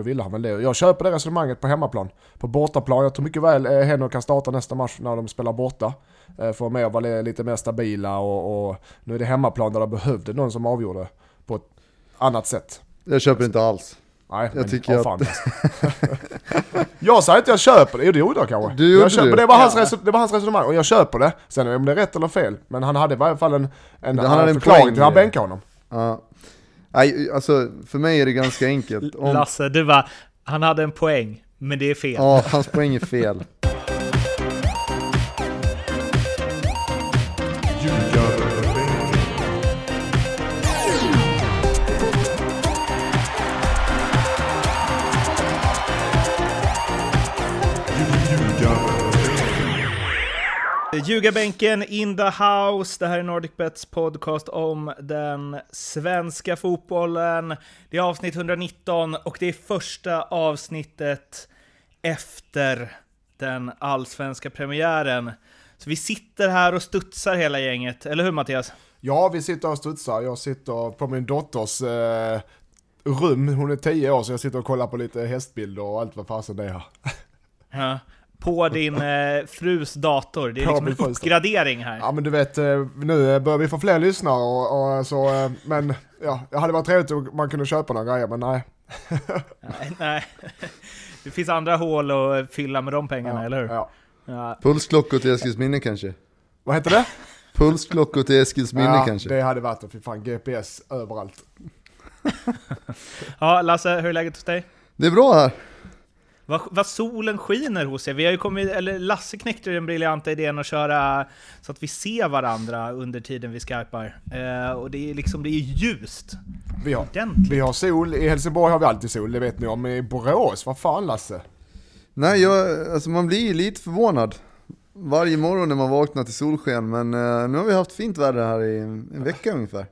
Då ville han väl det. Jag köper det resonemanget på hemmaplan. På bortaplan, jag tror mycket väl eh, Henok kan starta nästa match när de spelar borta. Eh, för att vara lite mer stabila och, och nu är det hemmaplan där det behövde någon som avgjorde på ett annat sätt. Jag köper inte alls. Nej, jag men, tycker åh, att... fan. jag säger inte jag köper det, jo det gjorde jag kanske. Du gjorde jag köper, du. det, var hans Ja. det var hans resonemang och jag köper det. Sen om det är rätt eller fel, men han hade i varje fall en, en, Han hade en förklaring till att han det. bänkade honom. Ja. Nej, alltså för mig är det ganska enkelt. Om, Lasse, du bara, han hade en poäng, men det är fel. ja, hans poäng är fel. Ljugarbänken in the house. Det här är NordicBets podcast om den svenska fotbollen. Det är avsnitt 119 och det är första avsnittet efter den allsvenska premiären. Så vi sitter här och studsar hela gänget, eller hur Mattias? Ja, vi sitter och studsar. Jag sitter på min dotters eh, rum. Hon är 10 år så jag sitter och kollar på lite hästbilder och allt vad fasen det är. Ja. På din eh, frus dator. Det är liksom en uppgradering här. Ja men du vet, eh, nu eh, börjar vi få fler lyssnare och, och så, eh, men ja, det hade varit trevligt om man kunde köpa några grejer, men nej. Nej, nej. Det finns andra hål att fylla med de pengarna, eller hur? Ja. Ja. Pulsklockor till Eskilsminne kanske? Vad heter det? Pulsklockor till Eskilsminne ja, kanske? det hade varit det, fy fan, GPS överallt. ja, Lasse, hur är läget hos dig? Det är bra här. Vad, vad solen skiner hos er. Vi har ju kommit, eller Lasse knäckte den briljanta idén att köra så att vi ser varandra under tiden vi skypar. Eh, och det är liksom, det är ljust. Vi har, Ordentligt. vi har sol, i Helsingborg har vi alltid sol, det vet ni om, men i Borås, vad fan Lasse? Nej, jag, alltså man blir lite förvånad varje morgon när man vaknar till solsken, men eh, nu har vi haft fint väder här i en, en vecka ungefär.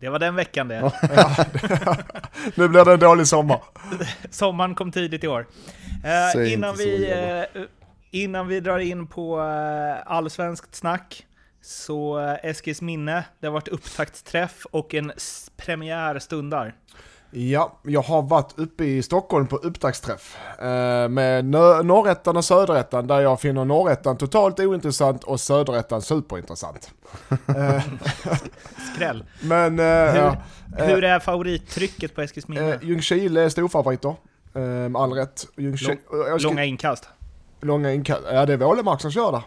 Det var den veckan det. Nu blir det en dålig sommar. Sommaren kom tidigt i år. Eh, innan, vi, eh, innan vi drar in på eh, allsvenskt snack, så eh, Eskils minne, det har varit upptaktsträff och en premiär stundar. Ja, jag har varit uppe i Stockholm på upptaktsträff eh, med nö- norrättan och söderettan där jag finner norrättan totalt ointressant och söderettan superintressant. Eh, Skräll. men eh, Hur- ja, eh, Hur är favorittrycket på Eskils minne? eh, Ljungskile är storfavoriter. Eh, med all rätt. Ljungskile, jag ska- Långa inkast. långa inkast. Ja det är Wålemark som kör där.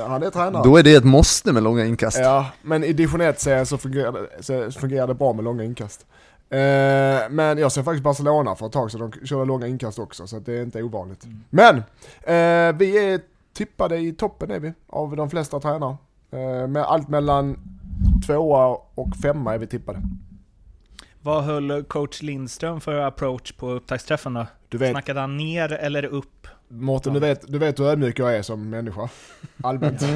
Eh, han är tränare. Då är det ett måste med långa inkast. Ja, men i division 1-serien så fungerar, det, så fungerar det bra med långa inkast. Eh, men jag ser faktiskt Barcelona för ett tag så de körde långa inkast också, så det är inte ovanligt. Men, eh, vi är tippade i toppen är vi, av de flesta tränare. Eh, med allt mellan tvåa och femma är vi tippade. Vad höll coach Lindström för approach på upptaktsträffen då? Du vet, Snackade han ner eller upp? Mårten, du vet, du vet hur ödmjuk jag är som människa. Allmänt.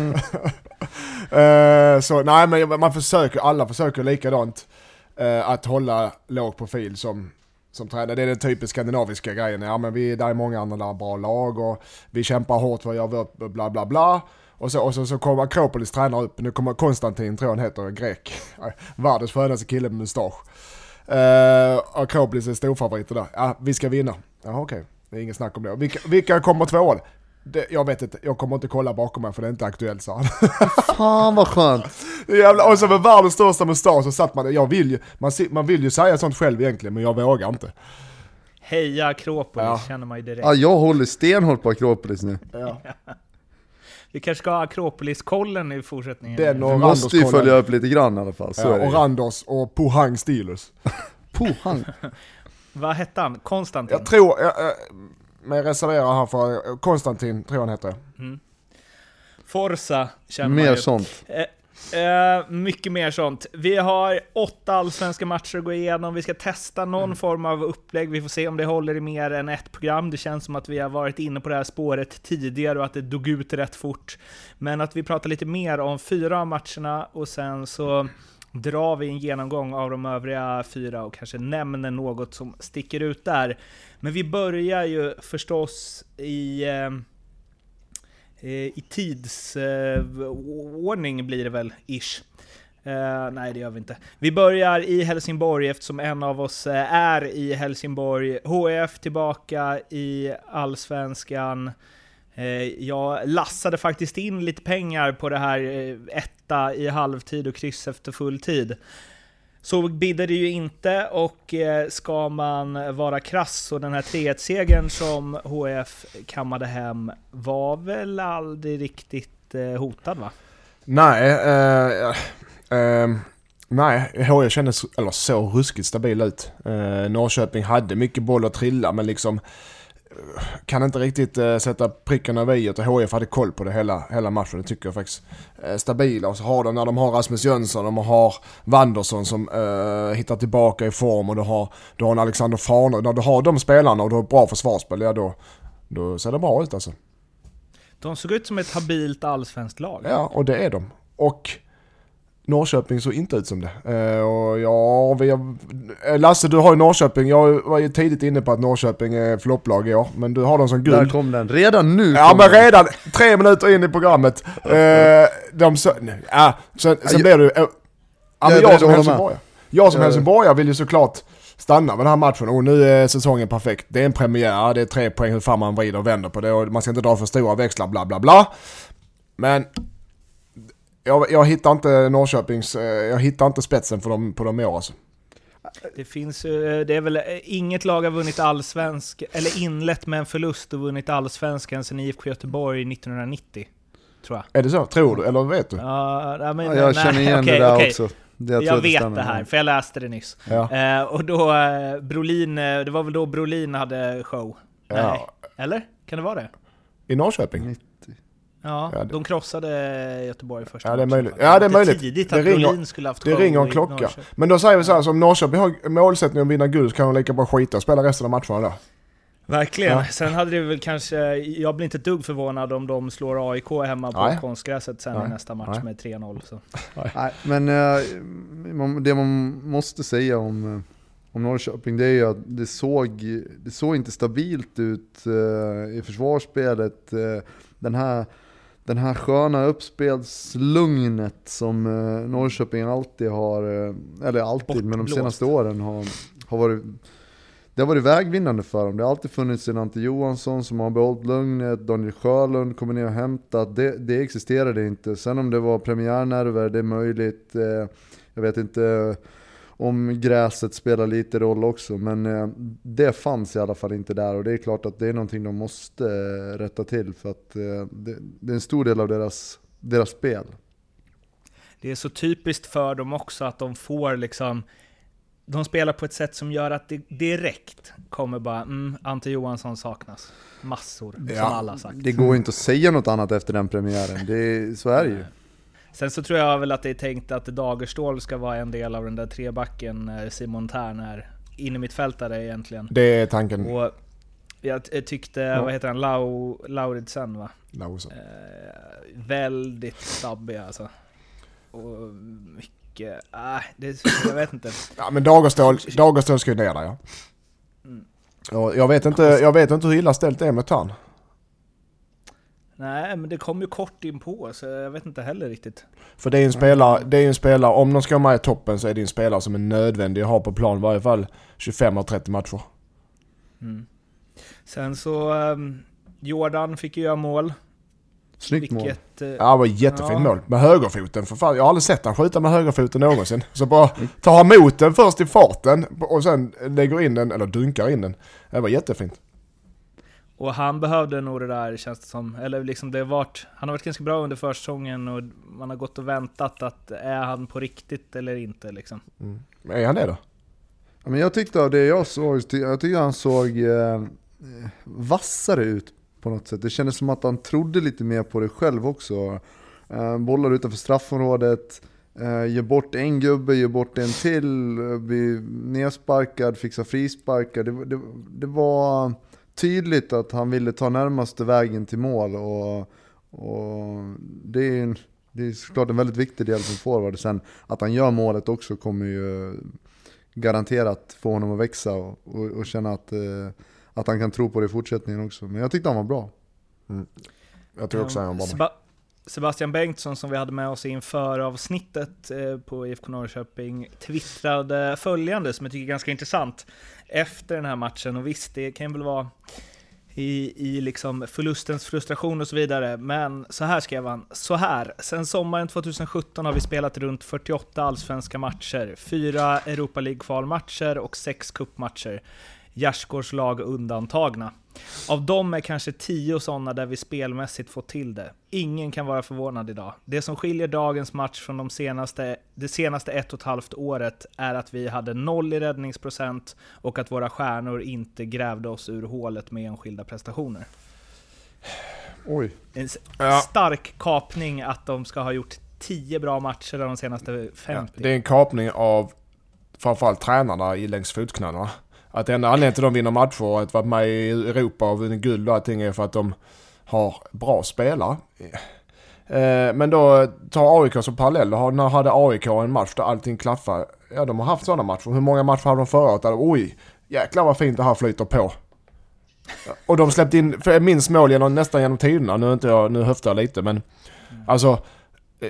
Eh, så nej men man försöker, alla försöker likadant eh, att hålla låg profil som, som tränare. Det är den typiskt skandinaviska grejen. Ja men vi, där är många andra bra lag och vi kämpar hårt för att göra vårt bla bla bla. Och så, och så, så kommer Akropolis tränare upp, nu kommer Konstantin tror jag han heter, grek. Världens skönaste kille med mustasch. Uh, Akropolis är storfavoriter där. Ja, vi ska vinna. Ja, okej. Det är inget snack om det. Vilka, vilka kommer tvåa? Det, jag vet inte, jag kommer inte kolla bakom mig för det är inte aktuellt sa han. Fan vad skönt! Jävla, och så med världens största mustasch så satt man, jag vill ju, man, man vill ju säga sånt själv egentligen men jag vågar inte. Heja Akropolis, Ja. känner man ju direkt. Ja, jag håller stenhårt på Akropolis nu. Ja. Vi kanske ska ha Akropolis-kollen i fortsättningen. Den och Vi måste ju följa upp lite grann i alla fall, så Ja, och ju. Randers och Pohang Steelers. Pohang. Vad hette han? Konstantin? Jag tror, jag, jag, men jag reserverar här för Konstantin, tror jag han heter. Forza känner man Mer ju. sånt. Eh, eh, mycket mer sånt. Vi har åtta allsvenska matcher att gå igenom. Vi ska testa någon Mm. form av upplägg. Vi får se om det håller i mer än ett program. Det känns som att vi har varit inne på det här spåret tidigare och att det dog ut rätt fort. Men att vi pratar lite mer om fyra av matcherna och sen så drar vi en genomgång av de övriga fyra och kanske nämner något som sticker ut där. Men vi börjar ju förstås i eh, eh, i tidsordning blir det väl, ish. Uh, nej, det gör vi inte. Vi börjar i Helsingborg eftersom en av oss är i Helsingborg. HF tillbaka i Allsvenskan. Uh, jag lassade faktiskt in lite pengar på det här etta i halvtid och kryss efter full tid. Så bidde det ju inte och eh, ska man vara krass så den här 3-1-segern som HF kammade hem var väl aldrig riktigt eh, hotad va? Nej, eh, eh, nej, HIF kändes, eller så ruskigt stabil ut. Eh, Norrköping hade mycket boll att trilla men liksom eh, kan inte riktigt eh, sätta pricken över i och HIF hade koll på det hela, hela matchen, det tycker jag faktiskt. Eh, stabila och så har de när de har Rasmus Jönsson, de har Wanderson som eh, hittar tillbaka i form och du har, du har en Alexander Farner. När du har de spelarna och du har bra försvarsspel, ja då, då ser det bra ut alltså. De såg ut som ett habilt allsvenskt lag. Ja, och det är de. Och Norrköping såg inte ut som det. Eh, och ja, vi eh, Lasse du har ju Norrköping, jag var ju tidigt inne på att Norrköping är flopplag i år, men du har dem som Där guld. kom den. Redan nu Ja men den. redan tre minuter in i programmet. Eh, de så, ja, sen, sen blir du... eh, Ja, men jag som. Helsingborgare. Jag som Helsingborgare vill ju såklart stanna med den här matchen och nu är säsongen perfekt. Det är en premiär, det är tre poäng hur fan man vrider och vänder på det och man ska inte dra för stora växlar bla bla bla. Men jag, jag hittar inte Norrköpings, eh, jag hittar inte spetsen för dem, på dem i år alltså. Det finns ju, det är väl, eh, inget lag har vunnit allsvensk, eller inlett med en förlust och vunnit allsvenskan sedan IFK Göteborg 1990. Tror jag. Är det så? Tror du? Eller vet du? Ja, nej, men, Ja, jag nej, känner igen okej, det där okej. också. Det, Jag, att vet stämmer. det här, för jag läste det nyss. Ja. Eh, och då, eh, Brolin, eh, det var väl då Brolin hade show? Nej. Ja. Eller? Kan det vara det? I Norrköping? Ja, Ja, det- de krossade Göteborg första Ja, det är möjligt. Ja, det är möjligt. tidigt Det att ringer- Brolin skulle haft Det ringer en klocka. Men då säger vi så här, som Norrköping har målsättning att vinna guld så kan de lika bra skita och spela resten av matcherna där. Verkligen. Ja. Sen hade det väl kanske, jag blir inte ett dugg förvånad om de slår AIK hemma på Nej. konstgräset sen Nej. i nästa match Nej. med 3-0. Så. Nej, men eh, det man måste säga om, eh, om Norrköping det är ju att det såg, det såg inte stabilt ut eh, i försvarsspelet. Den, här, den här sköna uppspelslugnet som eh, Norrköping alltid har, eh, eller alltid, men de senaste åren har, har varit det har varit vägvinnande för dem. Det har alltid funnits en Ante Johansson som har behållit lugnet, Daniel Sjölund kommer ner och hämtat. Det, det existerade inte. Sen om det var premiärnerver, det är möjligt. Eh, jag vet inte om gräset spelar lite roll också, men eh, det fanns i alla fall inte där. Och det är klart att det är någonting de måste eh, rätta till, för att eh, det, är en stor del av deras, deras spel. Det är så typiskt för dem också att de får liksom de spelar på ett sätt som gör att det direkt kommer bara mm, Ante Johansson saknas. Massor, Ja. som alla sagt. Det går inte att säga något annat efter den premiären, det, så är det ju. Sen så tror jag väl att det är tänkt att Dagerstål ska vara en del av den där trebacken eh, Simon Tern är inne mittfältare egentligen. Det är tanken. Och jag tyckte, vad heter han, Lau, Lauridsen va? Lausson. Eh, väldigt stabbig alltså. Och mycket, äh, det, jag vet inte. Ja men Dagerstål, Dagerstål ska ju ner där ja. Mm. Och jag, vet inte, jag vet inte hur illa ställt det är med Tarn. Nej, men det kom ju kort in på så jag vet inte heller riktigt. För det är en spelare, det är en spelare, om de ska vara med i toppen så är det en spelare som är nödvändig att ha på plan i varje fall 25 av 30 matcher. Mm. Sen så, ehm, Jordan fick ju göra mål. Snyggt mål. Vilket... eh, Ja, det var jättefint Ja. mål. Med högerfoten för fan. Jag har aldrig sett han skjuta med högerfoten någonsin. Så bara tar han emot den först i farten och sen lägger in den, eller dunkar in den. Det var jättefint. Och han behövde nog det där känns det som. Eller liksom det har varit, han har varit ganska bra under försäsongen och man har gått och väntat att är han på riktigt eller inte liksom. Men Är han det då? Ja, men jag tyckte av det jag såg, jag tyckte han såg eh, vassare ut på något sätt. Det kändes som att han trodde lite mer på det själv också. Eh, bollar utanför straffområdet, eh, ger bort en gubbe, ger bort en till, eh, blir nedsparkad, fixar frisparkar. Det, det, det var tydligt att han ville ta närmaste vägen till mål och, och det är en det är såklart en väldigt viktig del som forward. Sen att han gör målet också kommer ju garanterat få honom att växa och, och, och känna att, eh, att han kan tro på det i fortsättningen också. Men jag tyckte han var bra. Jag tror också han var bra. Sebastian Bengtsson som vi hade med oss inför avsnittet eh, på IFK Norrköping twittrade följande som jag tycker är ganska intressant efter den här matchen. Och visst, det kan väl vara i, i liksom förlustens frustration och så vidare. Men så här skrev han. Så här, sen sommaren 2017 har vi spelat runt 48 allsvenska matcher, fyra Europa League-kvalmatcher och sex kuppmatcher. Gärsgårds lag undantagna. Av dem är kanske tio sådana där vi spelmässigt fått till det. Ingen kan vara förvånad idag. Det som skiljer dagens match från de senaste, det senaste ett och ett halvt året är att vi hade noll i räddningsprocent och att våra stjärnor inte grävde oss ur hålet med enskilda prestationer. Oj. En stark kapning att de ska ha gjort 10 bra matcher de senaste 50. Ja, det är en kapning av framförallt tränarna i längs fotknölarna. Att enda anledningen till att de vinner matcher och att vara med i Europa och vunnit guld och allting är för att de har bra spelare. Eh, men då tar AIK som parallell. När hade AIK en match där allting klaffar? Ja, de har haft sådana matcher. Hur många matcher hade de förra året? Oj, jäklar vad fint det här flyter på. Och de släppte in för minst mål genom, nästan genom tiderna. Nu, inte jag, nu höftar jag lite men alltså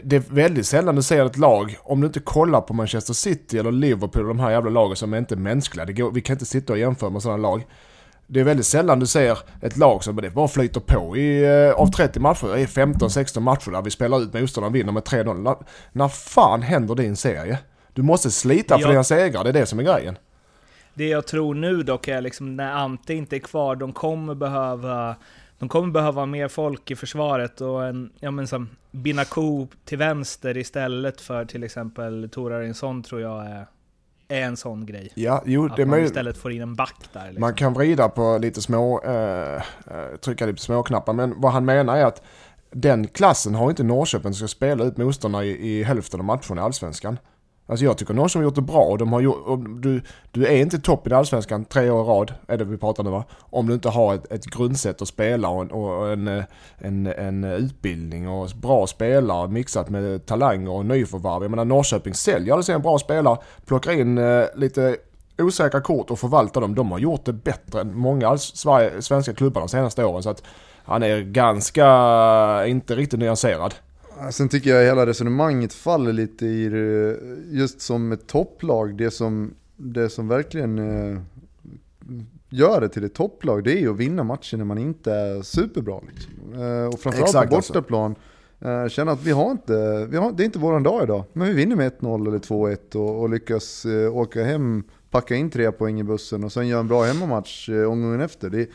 det är väldigt sällan du ser ett lag, om du inte kollar på Manchester City eller Liverpool, de här jävla lagen som är inte mänskliga. Det går, vi kan inte sitta och jämföra med sådana lag. Det är väldigt sällan du ser ett lag som bara flyter på. I, eh, av 30 matcher, i 15-16 matcher där vi spelar ut motståndaren och vinner med 3-0. När, fan händer det i en serie? Du måste slita för Ja. dina segrar, det är det som är grejen. Det jag tror nu dock är liksom när Ante inte är kvar, de kommer behöva de kommer behöva mer folk i försvaret och en, ja men som Binaku till vänster istället för till exempel Tor Arinsson tror jag är, är en sån grej. Ja, jo, Att det man istället får in en back där. Liksom. Man kan vrida på lite små, eh, eh, trycka lite på småknappar, men vad han menar är att den klassen har inte Norrköping som ska spela ut motståndarna i, i hälften av matcherna i Allsvenskan. Alltså jag tycker Norrköping har gjort det bra och de har gjort, du, du är inte topp i Allsvenskan tre år i rad, är det vi pratar nu va? Om du inte har ett, ett grundsätt att spela och, en, och en, en, en utbildning och bra spelare mixat med talanger och nyförvärv. Jag menar Norrköping säljer alltså en bra spelare, plockar in eh, lite osäkra kort och förvaltar dem. De har gjort det bättre än många Sverige, svenska klubbar de senaste åren. Så att han är ganska, inte riktigt nyanserad. Sen tycker jag hela resonemanget faller lite i det, just som ett topplag. Det som, det som verkligen eh, gör det till ett topplag, det är ju att vinna matcher när man inte är superbra. Liksom. Eh, och framförallt Exakt, på alltså. bortaplan. Eh, känna att vi har inte, vi har, det är inte våran dag idag. Men vi vinner med 1-0 eller 2-1 och, och lyckas åka hem, packa in tre poäng i bussen och sen göra en bra hemmamatch omgången efter. Det,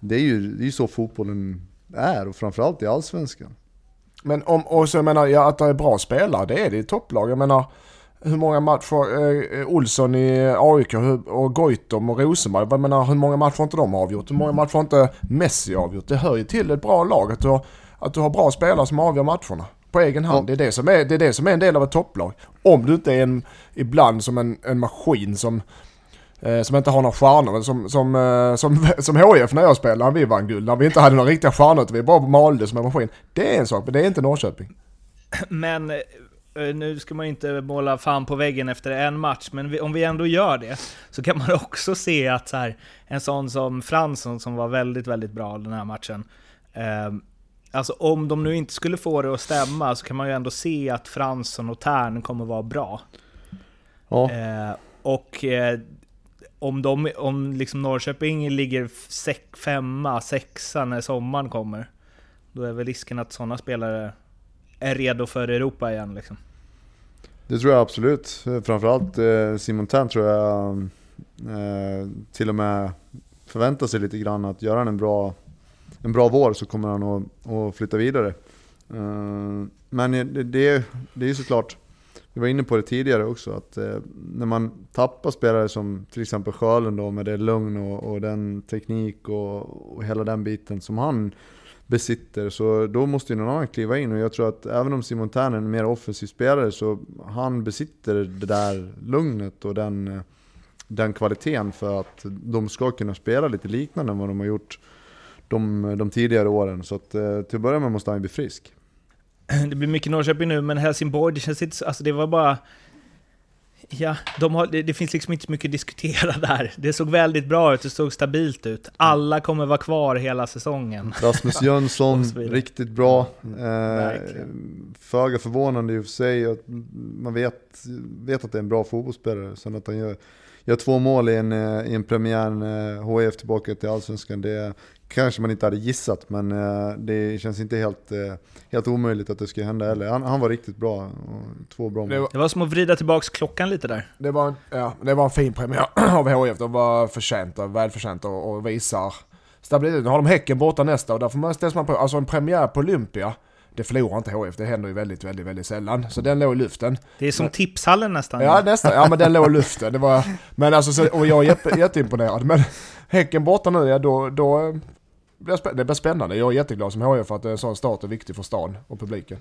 det är ju det är så fotbollen är och framförallt i Allsvenskan. Men om, och så jag menar, ja, att det är bra spelare, det är det i topplag. Jag menar, hur många matcher, eh, Olsson i AIK och Goitom och Rosenberg, jag menar, hur många matcher har inte de avgjort? Hur många matcher har inte Messi avgjort? Det hör ju till ett bra lag att du har, att du har bra spelare som avgör matcherna. På egen hand. Ja. Det, är det, som är, det är det som är en del av ett topplag. Om du inte är en, ibland som en, en maskin som eh, som inte har några stjärnor, som, som, eh, som, som HIF när jag spelade, när vi vann guld. När vi inte hade några riktiga stjärnor, utan vi bara malde som en maskin. Det är en sak, men det är inte Norrköping. Men eh, nu ska man ju inte måla fan på väggen efter en match, men om vi ändå gör det, så kan man också se att så här, en sån som Fransson som var väldigt, väldigt bra den här matchen, eh, Alltså om de nu inte skulle få det att stämma så kan man ju ändå se att Fransson och Tern kommer vara bra. Ja. Eh, och eh, om, de, om liksom Norrköping ligger sek, femma, sexa när sommaren kommer, då är väl risken att sådana spelare är redo för Europa igen. Liksom. Det tror jag absolut. Framförallt eh, Simon Tern tror jag eh, till och med förväntar sig lite grann att göra han en bra, en bra vår så kommer han att, att flytta vidare. Eh, men det, det, det är ju såklart, vi var inne på det tidigare också, att eh, när man tappar spelare som till exempel Sjölund då med det lugn och, och den teknik och, och hela den biten som han besitter. Så då måste ju någon annan kliva in och jag tror att även om Simon Tern är en mer offensiv spelare så han besitter det där lugnet och den, eh, den kvaliteten för att de ska kunna spela lite liknande än vad de har gjort de, de tidigare åren. Så att, eh, till att börja med måste han ju bli frisk. Det blir mycket Norrköping nu, men Helsingborg, det känns inte så, alltså det var bara... Ja, de har, det, det, finns liksom inte så mycket att diskutera där. Det såg väldigt bra ut, det såg stabilt ut. Alla kommer vara kvar hela säsongen. Rasmus Jönsson, riktigt bra. Eh, Föga förvånande i och för sig. Man vet, vet att det är en bra fotbollsspelare. Sen att han gör, gör två mål i en, eh, i en premiär när HIF tillbaka till Allsvenskan, det kanske man inte hade gissat. Men eh, det känns inte helt, eh, helt omöjligt att det ska hända heller. Han, han var riktigt bra. Två bra mål. Det var, det var som att vrida tillbaka klockan lite där. Det var, ja, det var en fin premiär av HIF. De var förtjänta, välförtjänta och, och visar stabilitet. Nu har de Häcken borta nästa och där får man ställa på, alltså en premiär på Olympia det förlorar inte HF, det händer ju väldigt, väldigt, väldigt sällan. Så den låg i luften. Det är som men, tipshallen nästan. Ja, nästan. Ja, men den låg i luften. Det var, men alltså, så, och jag är jätte, jätteimponerad. Men Häcken borta nu, ja då, då det blir spännande. Jag är jätteglad som HF för att en sån start är viktig för stan och publiken.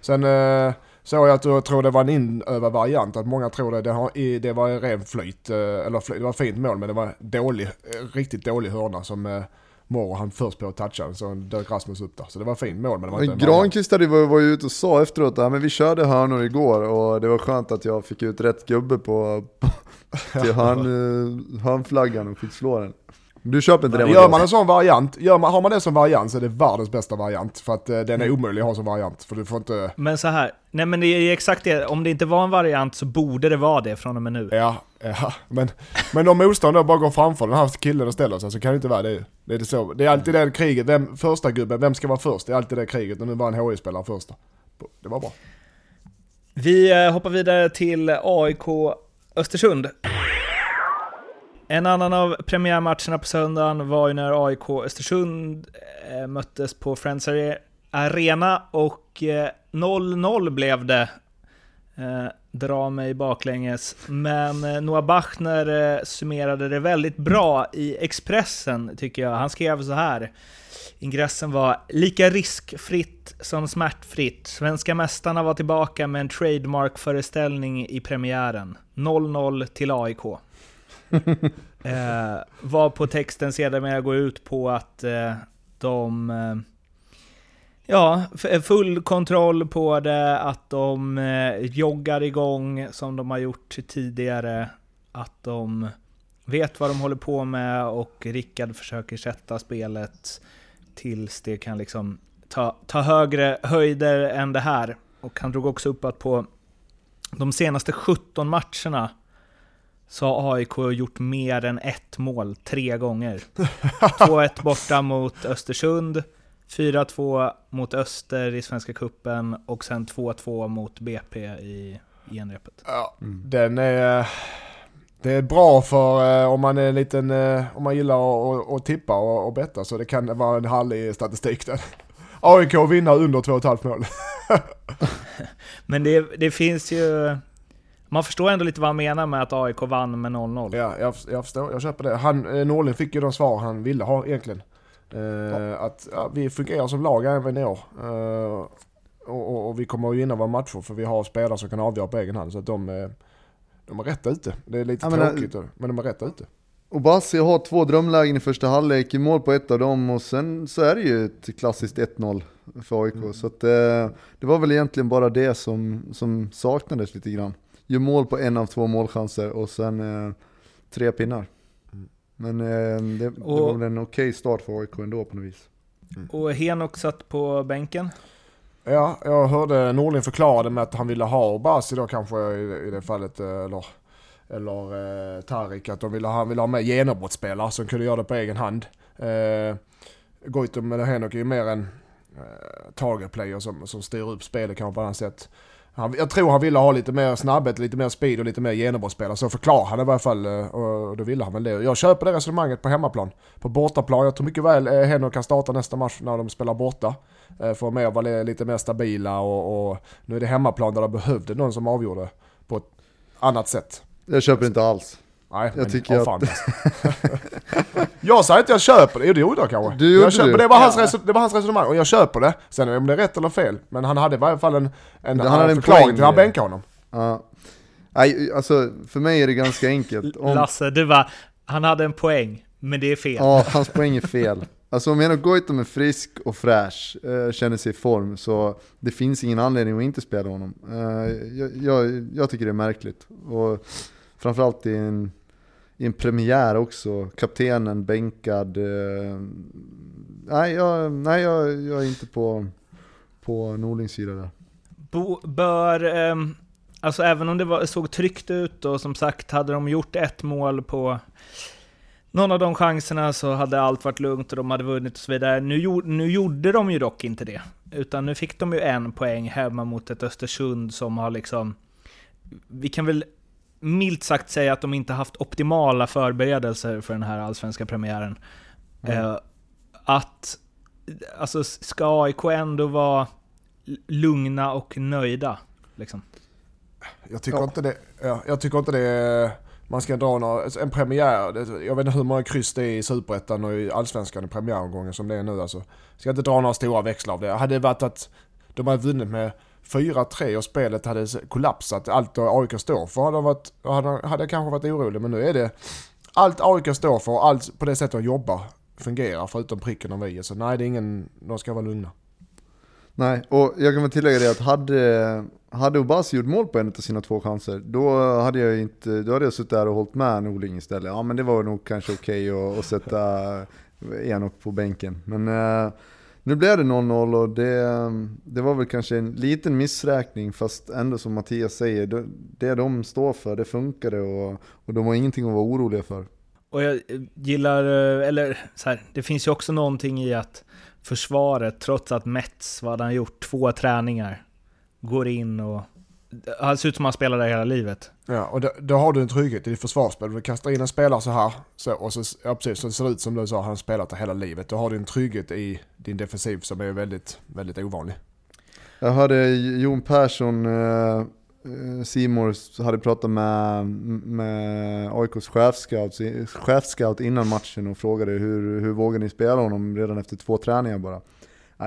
Sen eh, såg jag att du tror det var en inövad variant, att många tror det. Det, har, det var ren flyt, eh, eller flyt, det var fint mål men det var dålig, eh, riktigt dålig hörna som eh, Moro han först på att toucha så dök Rasmus upp där. Så det var fint mål men det var men inte Granqvist var, var ju ute och sa efteråt att vi körde hörnor igår och det var skönt att jag fick ut rätt gubbe på, på till hörn, eh, hörnflaggan och fick slå den. Du köper inte det? Gör man en sån variant, gör man, har man det som variant så är det världens bästa variant. För att eh, den är omöjlig att ha som variant. För du får inte... Men så här, nej men det är exakt det. Om det inte var en variant så borde det vara det från och med nu. Ja, ja. Men, men om motståndaren bara går framför den här killen och ställer sig så kan det inte vara det. Det är, det så. Det är alltid det kriget, vem, första gubben, vem ska vara först? Det är alltid det kriget och nu var en HI-spelare första. Det var bra. Vi eh, hoppar vidare till AIK Östersund. En annan av premiärmatcherna på söndagen var ju när AIK Östersund eh, möttes på Friends Arena och 0-0 eh, blev det. Eh, dra mig baklänges. Men eh, Noah Bachner eh, summerade det väldigt bra i Expressen, tycker jag. Han skrev så här. Ingressen var “Lika riskfritt som smärtfritt. Svenska mästarna var tillbaka med en trademark-föreställning i premiären. 0-0 till AIK.” eh, var på texten sedermera går ut på att eh, de... Eh, ja, eh, full kontroll på det, att de eh, joggar igång som de har gjort tidigare. Att de vet vad de håller på med och Rickard försöker sätta spelet tills det kan liksom ta, ta högre höjder än det här. Och han drog också upp att på de senaste 17 matcherna så har AIK gjort mer än ett mål tre gånger. 2-1 borta mot Östersund, 4-2 mot Öster i Svenska Kuppen och sen 2-2 mot BP i genrepet. Ja, mm. den är... Det är bra för eh, om man är en liten, eh, om man gillar att tippa och, och betta så det kan vara en härlig statistik där. AIK vinner under 2,5 mål. Men det, det finns ju man förstår ändå lite vad han menar med att AIK vann med 0-0. Ja, jag, jag förstår. Jag köper det. Han, eh, Norling fick ju de svar han ville ha egentligen. Eh, ja. Att ja, vi fungerar som lag även i år. Eh, och, och, och, vi kommer att vinna våra matcher för vi har spelare som kan avgöra på egen hand. Så att de, eh, de är rätt ute. Det är lite ja, men, tråkigt, men de är rätt ute. Och Bassi har två drömlägen i första halvlek, i mål på ett av dem och sen så är det ju ett klassiskt 1-0 för AIK. Mm. Så att, eh, det var väl egentligen bara det som, som saknades lite grann gör mål på en av två målchanser och sen eh, tre pinnar. Mm. Men eh, det, och, det var väl en okej okay start för AIK ändå på något vis. Mm. Och Henok satt på bänken? Ja, jag hörde Norling förklara det med att han ville ha Basi då kanske i, i det fallet, eh, eller, eller eh, Tarik, att de ville, han ville ha med genombrottsspelare som kunde göra det på egen hand. Eh, Goitom eller Henok är ju mer en eh, target player som, som styr upp spelet kanske på annat sätt. Han, jag tror han ville ha lite mer snabbhet, lite mer speed och lite mer genombrottsspelare. Så förklarar han i varje fall eh, och då ville han väl det. Jag köper det resonemanget på hemmaplan. På bortaplan, jag tror mycket väl eh, Henrik kan starta nästa match när de spelar borta. Eh, för att vara lite mer stabila och, och nu är det hemmaplan där de behövde någon som avgjorde på ett annat sätt. Jag köper inte alls. Nej, jag men tycker att... jag säger inte jag köper det, jo det gjorde jag kanske. Du jag köper, du. Det, var hans det var hans resonemang och jag köper det. Sen om det är rätt eller fel, men han hade i varje fall en, en, han hade en förklaring till att han bänkade honom. Ja. Nej, alltså för mig är det ganska enkelt. Om... Lasse, du var, han hade en poäng, men det är fel. Ja, hans poäng är fel. Alltså om Eno Goitom är frisk och fräsch, eh, känner sig i form, så det finns ingen anledning att inte spela honom. Eh, jag, jag, jag, tycker det är märkligt. Och framförallt i en, i en premiär också, kaptenen bänkad. Eh, nej, jag, nej jag, jag är inte på, på Norlings sida där. Bo, bör, eh, alltså även om det var, såg tryggt ut och som sagt, hade de gjort ett mål på någon av de chanserna så hade allt varit lugnt och de hade vunnit och så vidare. Nu, nu gjorde de ju dock inte det. Utan nu fick de ju en poäng hemma mot ett Östersund som har liksom... Vi kan väl milt sagt säga att de inte haft optimala förberedelser för den här allsvenska premiären. Mm. Eh, att... Alltså, ska AIK ändå vara lugna och nöjda? Liksom? Jag tycker ja. inte det. Ja, jag tycker inte det man ska dra några, en premiär, jag vet inte hur många kryss det är i Superettan och i Allsvenskan i premiäromgången som det är nu alltså. Ska inte dra några stora växlar av det. Hade det varit att de hade vunnit med 4-3 och spelet hade kollapsat, allt AIK står för, hade, varit, hade, hade kanske varit orolig. Men nu är det allt AIK står för och allt på det sättet de jobbar fungerar förutom pricken och vi. Så nej, det är ingen, de ska vara lugna. Nej, och jag kan väl tillägga det att hade, hade Obasi gjort mål på en av sina två chanser, då hade jag inte, då hade jag suttit där och hållit med Norling istället. Ja men det var nog kanske okej okay att, att sätta Enok på bänken. Men eh, nu blev det 0-0 och det, det var väl kanske en liten missräkning fast ändå som Mattias säger, det, det de står för, det funkade och, och de har ingenting att vara oroliga för. Och jag gillar, eh, eller så här, det finns ju också någonting i att försvaret, trots att Mets, vad han gjort, två träningar, går in och... Han ser ut som han spelar där hela livet. Ja, och då, då har du en trygghet i ditt försvarsspel. Du kastar in en spelare så här, så, och så, ja, precis, så det ser ut som du sa, han har spelat där hela livet. Då har du en trygghet i din defensiv som är väldigt, väldigt ovanlig. Jag hörde Jon Persson eh Eh, Simor hade pratat med, med AIKs chefscout, chefscout innan matchen och frågade hur, hur vågar ni spela honom redan efter två träningar bara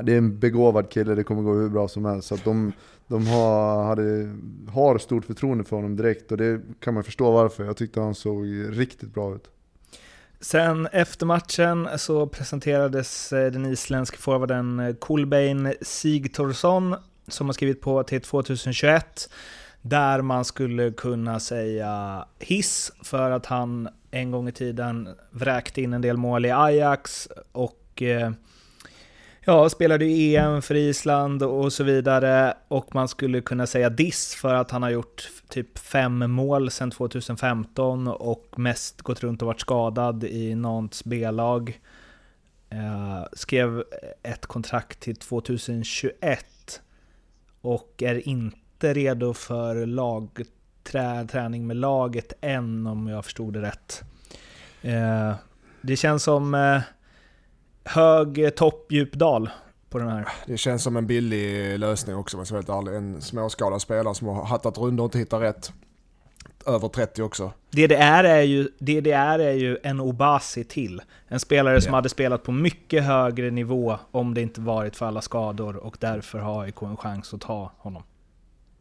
det är en begåvad kille, det kommer gå hur bra som helst. Så att de, de har, hade, har stort förtroende för honom direkt och det kan man förstå varför. Jag tyckte han såg riktigt bra ut. Sen efter matchen så presenterades eh, den isländske forwarden eh, Kolbein Sigtorsson som har skrivit på till 2021 där man skulle kunna säga hiss för att han en gång i tiden vräkte in en del mål i Ajax och eh, ja, spelade ju EM för Island och så vidare. Och man skulle kunna säga diss för att han har gjort typ fem mål sedan 2015 och mest gått runt och varit skadad i Nantes B-lag. Eh, skrev ett kontrakt till 2021 och är inte redo för lagträning med laget än om jag förstod det rätt. Eh, det känns som eh, hög topp, djup dal på den här. Det känns som en billig lösning också om jag ska vara. En småskalad spelare som har hattat runt och inte hittat rätt. Över 30 också. DDR är ju, DDR är ju en Obasi till. En spelare som hade spelat på mycket högre nivå om det inte varit för alla skador och därför har AIK en chans att ta honom.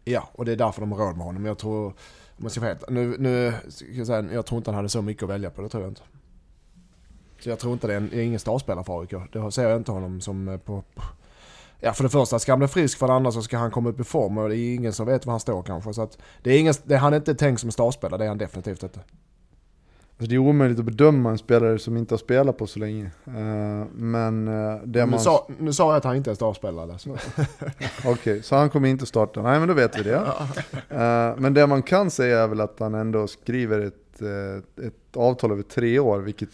Ja, och det är därför de har råd med honom. Jag tror, om jag ska helt, nu, nu jag, säga, jag tror inte han hade så mycket att välja på, det tror jag inte. Så jag tror inte det är, en, är ingen startspelare för AIK. Det ser jag inte honom som eh, på... Ja, för det första ska han bli frisk, för det andra så ska han komma upp i form och det är ingen som vet var han står kanske. Så att det är ingen, det, han är inte tänkt som startspelare, det är han definitivt inte. Alltså det är omöjligt att bedöma en spelare som inte har spelat på så länge. Uh, men uh, det nu, man... sa, nu sa jag att han inte är startspelare. Okej, okay, så han kommer inte starta. Nej men då vet vi det. Men det man kan säga är väl att han ändå skriver ett, ett avtal över tre år, vilket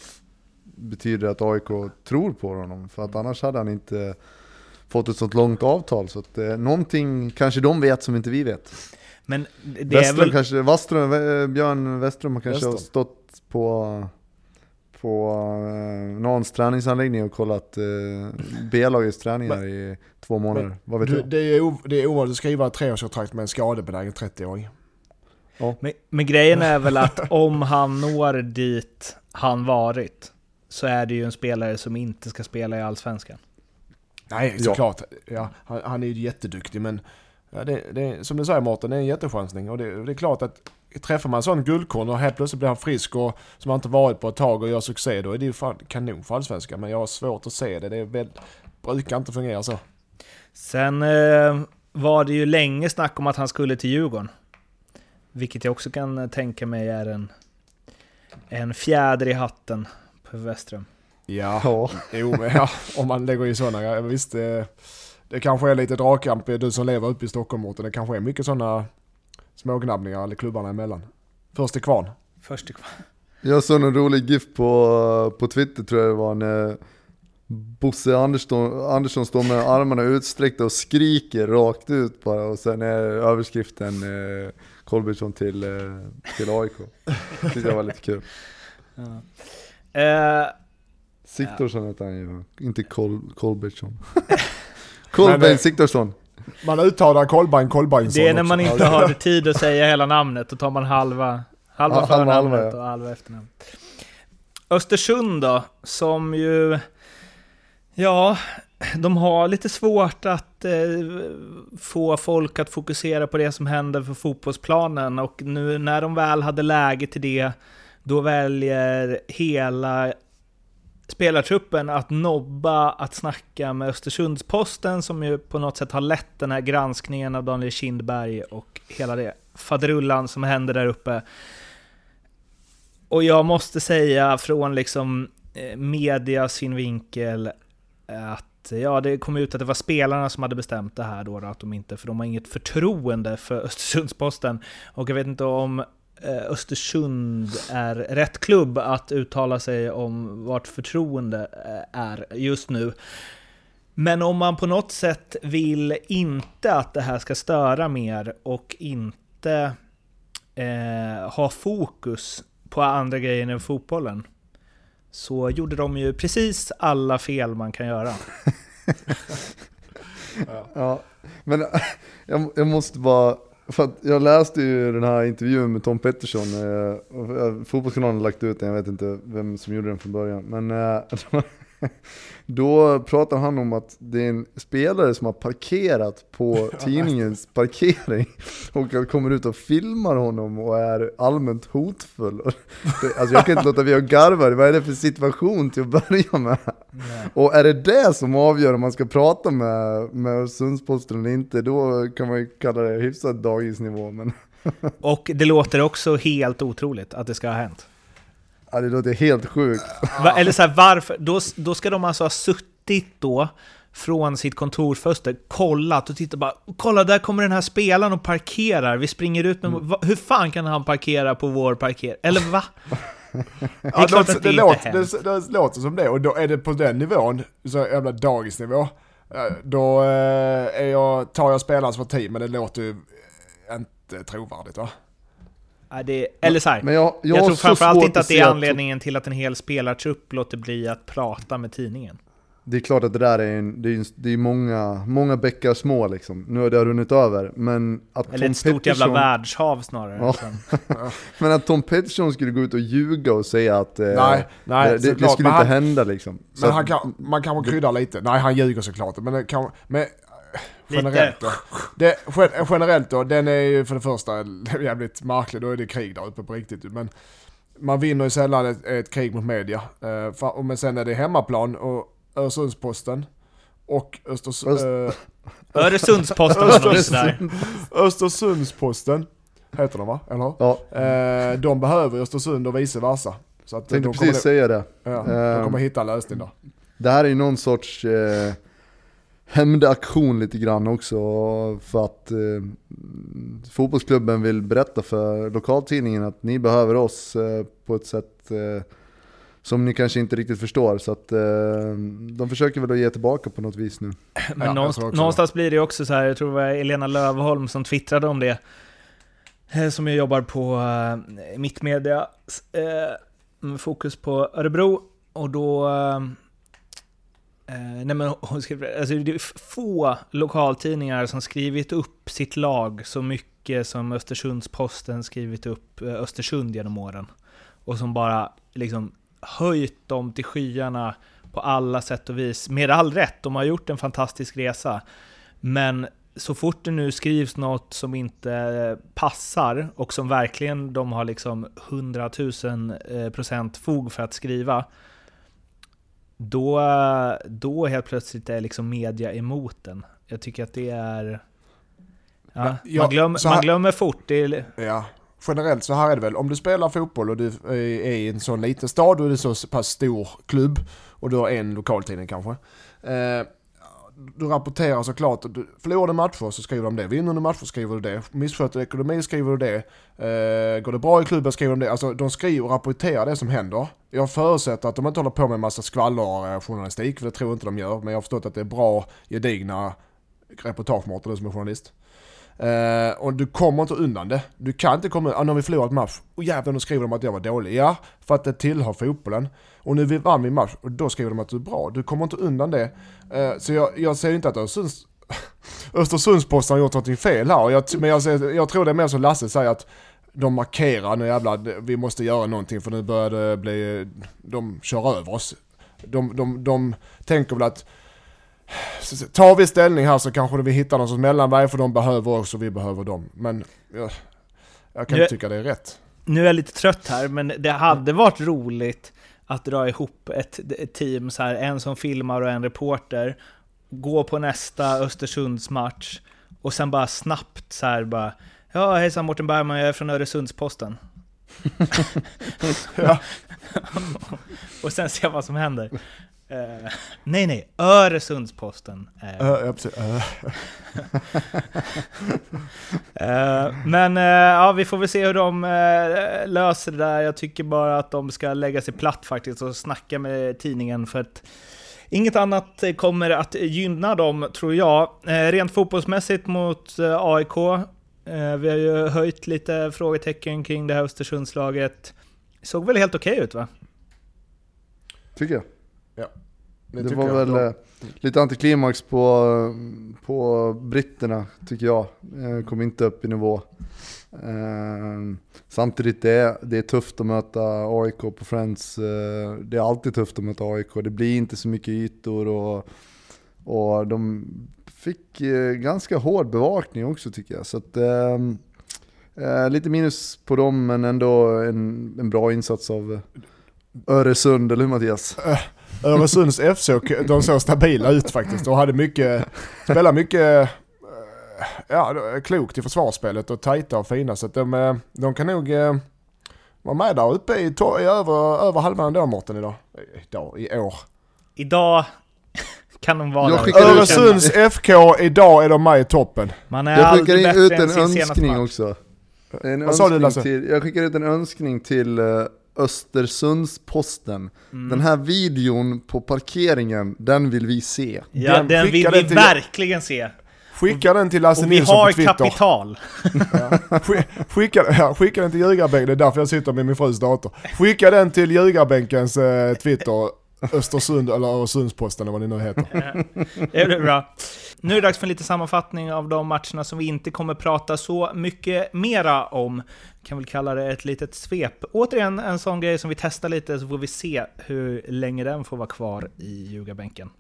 betyder att AIK tror på honom. För att annars hade han inte fått ett sånt långt avtal. Så att eh, någonting kanske de vet som inte vi vet. Men det Westrum är väl... kanske, Wastrum, Björn Westrum har kanske har stått på, på uh, någons träningsanläggning och kollat uh, B-lagets träningar men, i två månader. Men, Vad vet du? Det är, det är ovanligt att skriva ett treårskontrakt med en skadebenägen 30-åring. Ja. Men, men grejen är väl att om han når dit han varit, så är det ju en spelare som inte ska spela i Allsvenskan. Nej, såklart. Ja. ja han, han, är ju jätteduktig, men ja, det, det, som du säger Mårten, det är en jättechansning. Och det, det, är klart att träffar man en sån guldkorn och helt plötsligt blir han frisk och som han inte varit på ett tag och gör succé, då är det ju fan kanon för Allsvenskan. Men jag har svårt att se det. Det är väl, brukar inte fungera så. Sen eh, var det ju länge snack om att han skulle till Djurgården. Vilket jag också kan tänka mig är en, en fjäder i hatten på Westrum. Ja, Ja. jo, men ja, om man lägger i sådana. Visst, det, det kanske är lite dragkamp, du som lever uppe i Stockholm-orten. Det kanske är mycket sådana smågnabbningar eller klubbarna emellan. Först till kvarn. Först i kvar. Jag såg en rolig GIF på, på Twitter tror jag det var när Bosse Andersson, Andersson står med armarna utsträckta och skriker rakt ut bara och sen är överskriften eh, Kolbjörnsson till, eh, till AIK. Det tyckte jag var lite kul. Ja. Eh, Siktorsson heter han ju, inte Kol. Kolbeinn eh, Siktorsson. Man uttalar Kolbeinn Kolbeinsson det är när man också. inte har tid att säga hela namnet, då tar man halva, halva Ja, förnamnet halva, ja. och halva efternamnet. Östersund då, som ju... Ja, de har lite svårt att eh, få folk att fokusera på det som händer för fotbollsplanen och nu när de väl hade läge till det, då väljer hela spelartruppen att nobba att snacka med Östersundsposten som ju på något sätt har lett den här granskningen av Daniel Kindberg och hela det faderullan som händer där uppe. Och jag måste säga från liksom eh, medias synvinkel att ja, det kom ut att det var spelarna som hade bestämt det här då, då att de inte, för de har inget förtroende för Östersundsposten. Och jag vet inte om Eh, Östersund är rätt klubb att uttala sig om vart förtroende eh, är just nu. Men om man på något sätt vill inte att det här ska störa mer och inte eh, ha fokus på andra grejer än fotbollen så gjorde de ju precis alla fel man kan göra. Ja, men jag, jag måste bara, för att jag läste ju den här intervjun med Tom Pettersson, eh, eh, fotbollskanalen har lagt ut den, jag vet inte vem som gjorde den från början. Men eh, då pratar han om att det är en spelare som har parkerat på tidningens parkering och kommer ut och filmar honom och är allmänt hotfull. Alltså jag kan inte låta bli att garva, vad är det för situation till att börja med? Och är det det som avgör om man ska prata med, med Sundsposten eller inte, då kan man ju kalla det hyfsat dagisnivå. Men Och det låter också helt otroligt att det ska ha hänt. Ja, det låter helt sjukt. Va, eller så här, varför? Då, då ska de alltså ha suttit då från sitt kontorsfönster, kollat och tittat bara Kolla, där kommer den här spelaren och parkerar. Vi springer ut med... Va, hur fan kan han parkera på vår parkering? Eller va? Det Ja, det, att det, det, låter, det, det låter som det och då är det på den nivån, så jävla dagisnivå, eh, då eh, är jag, tar jag spelarens parti men det låter ju inte trovärdigt va? Nej, det, eller så här, Men jag, jag, jag, tror framförallt inte att det är anledningen till att en hel spelartrupp låter bli att prata med tidningen. Det är klart att det där är, en, det är, en, det är många, många bäckar små liksom. Nu har det runnit över, men att Eller Tom ett stort jävla Pettersson- världshav snarare. Ja. Sen. Men att Tom Pettersson skulle gå ut och ljuga och säga att eh, Nej, nej, det, det, såklart, skulle men inte han- hända liksom. Så Men att- han kan, man kanske kryddar lite. Nej, han ljuger såklart. Men, det kan, men generellt då. Det, gen- generellt då, den är ju för det första jävligt märklig. Då är det krig där uppe på riktigt. Men man vinner ju sällan ett, ett krig mot media. Uh, och men sen är det hemmaplan och Öresundsposten. Och Östers, Öst- eh, Öresundsposten. Östersundsposten. Heter de va? Eller hur? Ja, Eh, de behöver Östersund och vice versa. Så att, eh, tänkte kommer, precis säga det. ja, de Eh, kommer hitta en lösning där. Det här är ju någon sorts eh, hämndaktion lite grann också för att eh, fotbollsklubben vill berätta för lokaltidningen att ni behöver oss eh, på ett sätt eh, som ni kanske inte riktigt förstår. Så att eh, de försöker väl att ge tillbaka på något vis nu. Men jag någonstans, någonstans blir det också så här, jag tror det var Elena Lövholm som twittrade om det, eh, som ju jobbar på uh, Mittmedia, eh, med fokus på Örebro, och då eh, nej men hon skrev, alltså det är få lokaltidningar som skrivit upp sitt lag så mycket som Östersundsposten skrivit upp eh, Östersund genom åren. Och som bara liksom höjt dem till skyarna på alla sätt och vis. Med all rätt, de har gjort en fantastisk resa. Men så fort det nu skrivs något som inte eh, passar och som verkligen de har liksom 100 000 eh, procent fog för att skriva, då, då helt plötsligt är liksom media emot den. Jag tycker att det är... Ja, Ja, man, glöm, här- man glömmer fort. Är, Ja, generellt så här är det väl. Om du spelar fotboll och du är i en sån liten stad och det är så pass stor klubb och du har en lokaltidning kanske. Eh, du rapporterar såklart, du förlorar du matcher så skriver de det, vinner du matcher skriver du det, missköter du ekonomi skriver du det, eh, går det bra i klubben skriver de det. Alltså de skriver och rapporterar det som händer. Jag förutsätter att de inte håller på med en massa skvallerjournalistik, för det tror jag inte de gör, men jag har förstått att det är bra, gedigna reportagemått, du som är journalist. Uh, och du kommer inte undan det. Du kan inte komma ah, nu har vi förlorat match. Och jävlar nu skriver de att jag var dålig. Ja, för att det tillhör fotbollen. Och nu vann vi match och då skriver de att du är bra. Du kommer inte undan det. Uh, så jag, jag säger inte att Östersunds, Östersundsposten har gjort någonting fel här. Jag, men jag, jag tror det är mer som Lasse säger att de markerar nu jävlar, vi måste göra någonting för nu börjar det bli, de kör över oss. De, de, de tänker väl att Tar vi ställning här så kanske vi hittar någon sorts mellanväg för de behöver oss och vi behöver dem. Men jag, jag kan Nu- inte tycka det är rätt. nu är jag lite trött här, men det hade varit roligt att dra ihop ett, ett team, så här, en som filmar och en reporter, gå på nästa Östersundsmatch och sen bara snabbt så här bara Ja, hejsan Mårten Bergman, jag är från Öresundsposten. Och sen se vad som händer. Eh, nej, nej, Öresundsposten. Uh. Uh. Eh, men eh, ja, vi får väl se hur de eh, löser det där. Jag tycker bara att de ska lägga sig platt faktiskt och snacka med tidningen för att inget annat kommer att gynna dem, tror jag. Rent fotbollsmässigt mot AIK. Vi har ju höjt lite frågetecken kring det här Östersundslaget. Såg väl helt okej ut va? Tycker jag. Det, Det, var jag. väl De- eh, lite antiklimax på, på britterna, tycker jag. Eh, Kom inte upp i nivå. Eh, Samtidigt det är det är tufft att möta AIK på Friends. Eh, Det är alltid tufft att möta AIK. Det blir inte så mycket ytor och, och de fick ganska hård bevakning också tycker jag. Så att, ehm, eh, lite minus på dem men ändå en, en bra insats av Öresund, eller hur Mattias? Öresunds FC, de såg stabila ut faktiskt och hade mycket, spelade mycket eh, ja, klokt i försvarsspelet och tajta och fina. Så att de, eh, de kan nog eh, vara med där uppe i, i över, över halvan ändå Mårten idag. Idag, i år. Idag kan de vara Jag där. ut Öresunds FK, idag är de med i toppen. Man är Jag skickar in ut en önskning också. En Vad sa du, önskning Lasse? till, jag skickar ut en önskning till Östersundsposten. Mm. Den här videon på parkeringen, den vill vi se. Ja, Den den, vill vi till- verkligen se. Skicka den till Lasse Och vi Nilsson har på Twitter. kapital. Sk- Skicka, ja, skicka den till ljugarbänken, det är därför jag sitter med min frus dator. Skicka den till ljugarbänkens eh, Twitter, Östersund eller Öresundsposten eller vad ni nu heter. Det blir bra. Nu är det dags för en liten sammanfattning av de matcherna som vi inte kommer prata så mycket mera om. Kan väl kalla det ett litet svep. Återigen en sån grej som vi testar lite så får vi se hur länge den får vara kvar i ljugarbänken.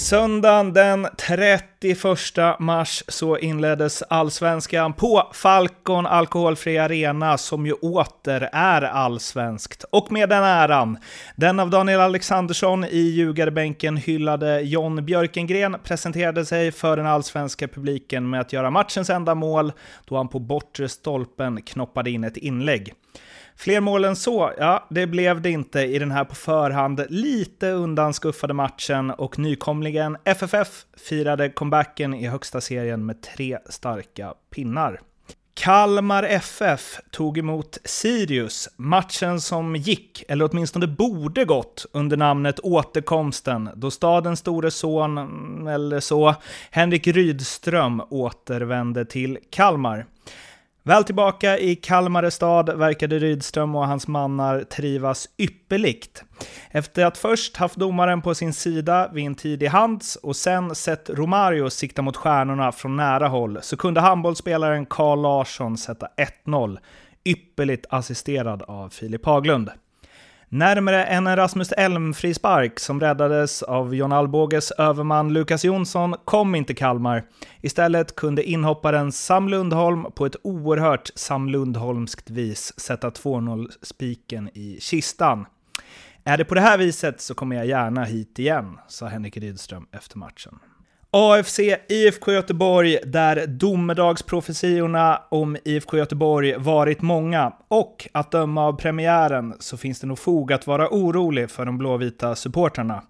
Söndagen den 31 mars så inleddes allsvenskan på Falcon Alkoholfri Arena som ju åter är allsvenskt. Och med den äran, den av Daniel Alexandersson i ljugarbänken hyllade John Björkengren presenterade sig för den allsvenska publiken med att göra matchens enda mål då han på bortre stolpen knoppade in ett inlägg. Fler mål än så, ja, det blev det inte i den här på förhand lite undanskuffade matchen och nykomlingen FFF firade comebacken i högsta serien med tre starka pinnar. Kalmar FF tog emot Sirius, matchen som gick, eller åtminstone borde gått, under namnet Återkomsten, då stadens store son, eller så, Henrik Rydström återvände till Kalmar. Väl tillbaka i Kalmar stad verkade Rydström och hans mannar trivas ypperligt. Efter att först haft domaren på sin sida vid en tidig hands och sen sett Romario sikta mot stjärnorna från nära håll så kunde handbollsspelaren Carl Larsson sätta 1-0. ypperligt assisterad av Filip Haglund. Närmare än en Rasmus Elm-frispark som räddades av John Alboges överman Lukas Jonsson kom inte Kalmar. Istället kunde inhopparen Sam Lundholm på ett oerhört Sam Lundholmskt vis sätta 2-0-spiken i kistan. Är det på det här viset så kommer jag gärna hit igen, sa Henrik Rydström efter matchen. AFC IFK Göteborg, där domedagsprofetiorna om IFK Göteborg varit många. Och att döma av premiären så finns det nog fog att vara orolig för de blåvita supportrarna.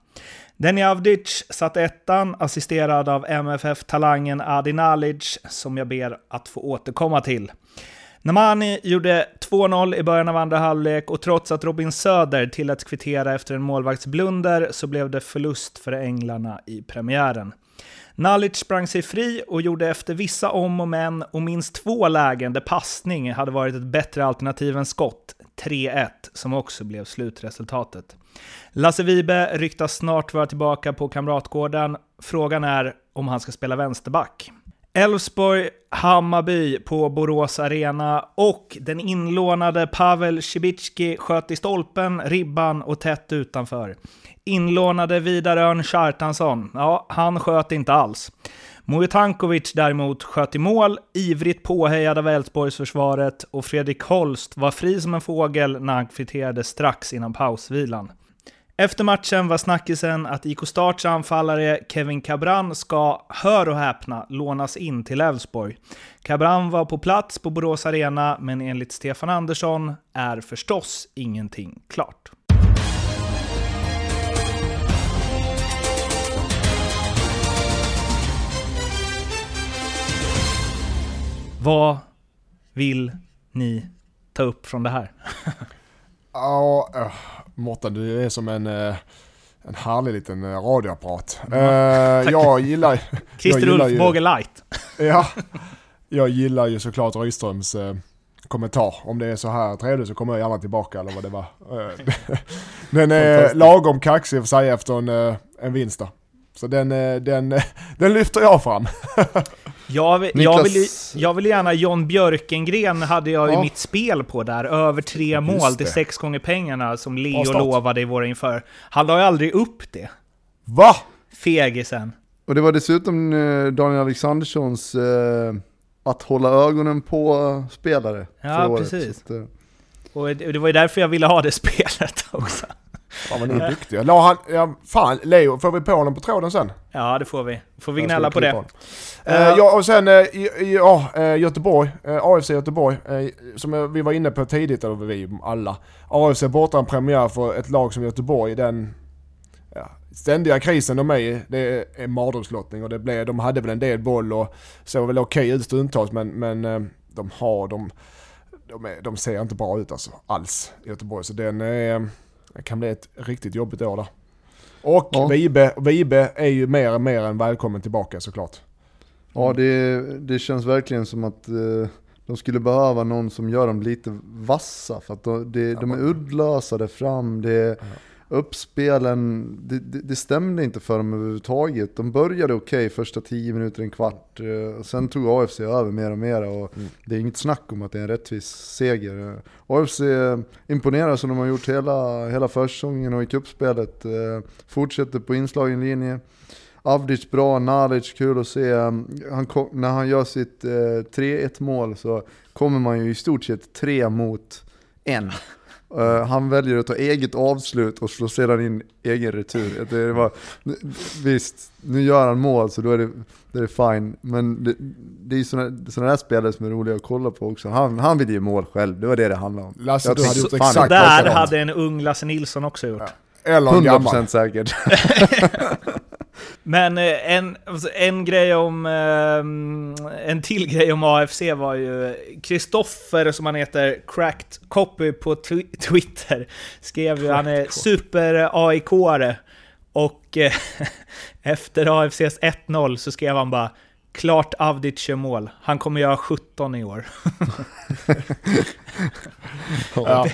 Denny Avdic satt ettan, assisterad av MFF-talangen Adi Nalic, som jag ber att få återkomma till. Namani gjorde 2-0 i början av andra halvlek och trots att Robin Söder tilläts kvittera efter en målvaktsblunder så blev det förlust för änglarna i premiären. Nalic sprang sig fri och gjorde efter vissa om och men och minst två lägen där passning hade varit ett bättre alternativ än skott, 3-1, som också blev slutresultatet. Lasse Vibe ryktas snart vara tillbaka på Kamratgården. Frågan är om han ska spela vänsterback. Elfsborg, Hammarby på Borås Arena och den inlånade Pavel Cibicki sköt i stolpen, ribban och tätt utanför. Inlånade Vidar Örn Kjartansson, ja, han sköt inte alls. Mujotankovic däremot sköt i mål, ivrigt påhejad av Elfsborgsförsvaret och Fredrik Holst var fri som en fågel när han kvitterade strax innan pausvilan. Efter matchen var snackisen att IK Starts anfallare Kevin Cabran ska, hör och häpna, lånas in till Elfsborg. Cabran var på plats på Borås Arena, men enligt Stefan Andersson är förstås ingenting klart. Vad vill ni ta upp från det här? Ja, uh, Mårten du är som en, uh, en härlig liten uh, radioapparat. Uh, jag gillar... Christer Ulfbåge light. ja, jag gillar ju såklart Rydströms uh, kommentar. Om det är så här trevligt så kommer jag gärna tillbaka eller vad det var. den är lagom kaxig för sig efter en, en vinst då. Så den, den, den lyfter jag fram. Jag vill, jag, vill, jag vill gärna, John Björkengren hade jag ja. ju mitt spel på där. Över tre mål till sex gånger pengarna som Leo lovade i våra inför. Han la ju aldrig upp det. Va? Fegisen. Och det var dessutom eh, Daniel Alexanderssons eh, att hålla ögonen på spelare. Ja, precis. Att, eh. Och det var ju därför jag ville ha det spelet också. Fan vad ni är duktiga. La han, ja, fan Leo, får vi på honom på tråden sen? Ja det får vi. Får vi gnälla på det. Uh, ja och sen, uh, ja, Göteborg, AFC Göteborg, som vi var inne på tidigt, eller vi alla. AFC borta en premiär för ett lag som Göteborg, den ja, ständiga krisen de är i, det är en mardrömslottning och det blev, de hade väl en del boll och såg väl okej ut stundtals men, men de har, de, de, är, de ser inte bra ut alltså, alls, Göteborg. Så den är det kan bli ett riktigt jobbigt år där. Och ja. Vibe, Vibe är ju mer och mer än välkommen tillbaka såklart. Ja, det, det känns verkligen som att eh, de skulle behöva någon som gör dem lite vassa. För att de, det, de är uddlösa där fram. Det, ja uppspelen, det, det, det, stämde inte för dem överhuvudtaget. De började okej okay, första 10 minuter, en kvart. Eh, sen tog AFC över mer och mer och mm. det är inget snack om att det är en rättvis seger. AFC imponerar som de har gjort hela, hela försäsongen och i kuppspelet. Eh, fortsätter på inslagen linje. Avdic bra, Nalic kul att se. Han kom, när han gör sitt eh, 3-1 mål så kommer man ju i stort sett tre mot en. Uh, han väljer att ta eget avslut och slår sedan in egen retur. Det var, visst, nu gör han mål så då är det, det är fine. Men det, det är ju sådana, där spelare som är roliga att kolla på också. Han, han vill ju mål själv, det var det det handlade om. Lasse, du hade gjort exakt där hade en ung Lasse Nilsson också gjort. Ja. Eller en 100% gammal. säkert. Men eh, en, alltså, en grej om... Eh, en till grej om AFC var ju... Kristoffer, som han heter, Cracked Copy på Twitter, skrev ju... Han är super-AIK-are. Och eh, efter AFCs 1-0 så skrev han bara Klart Avdic gör mål. Han kommer göra 17 i år. ja.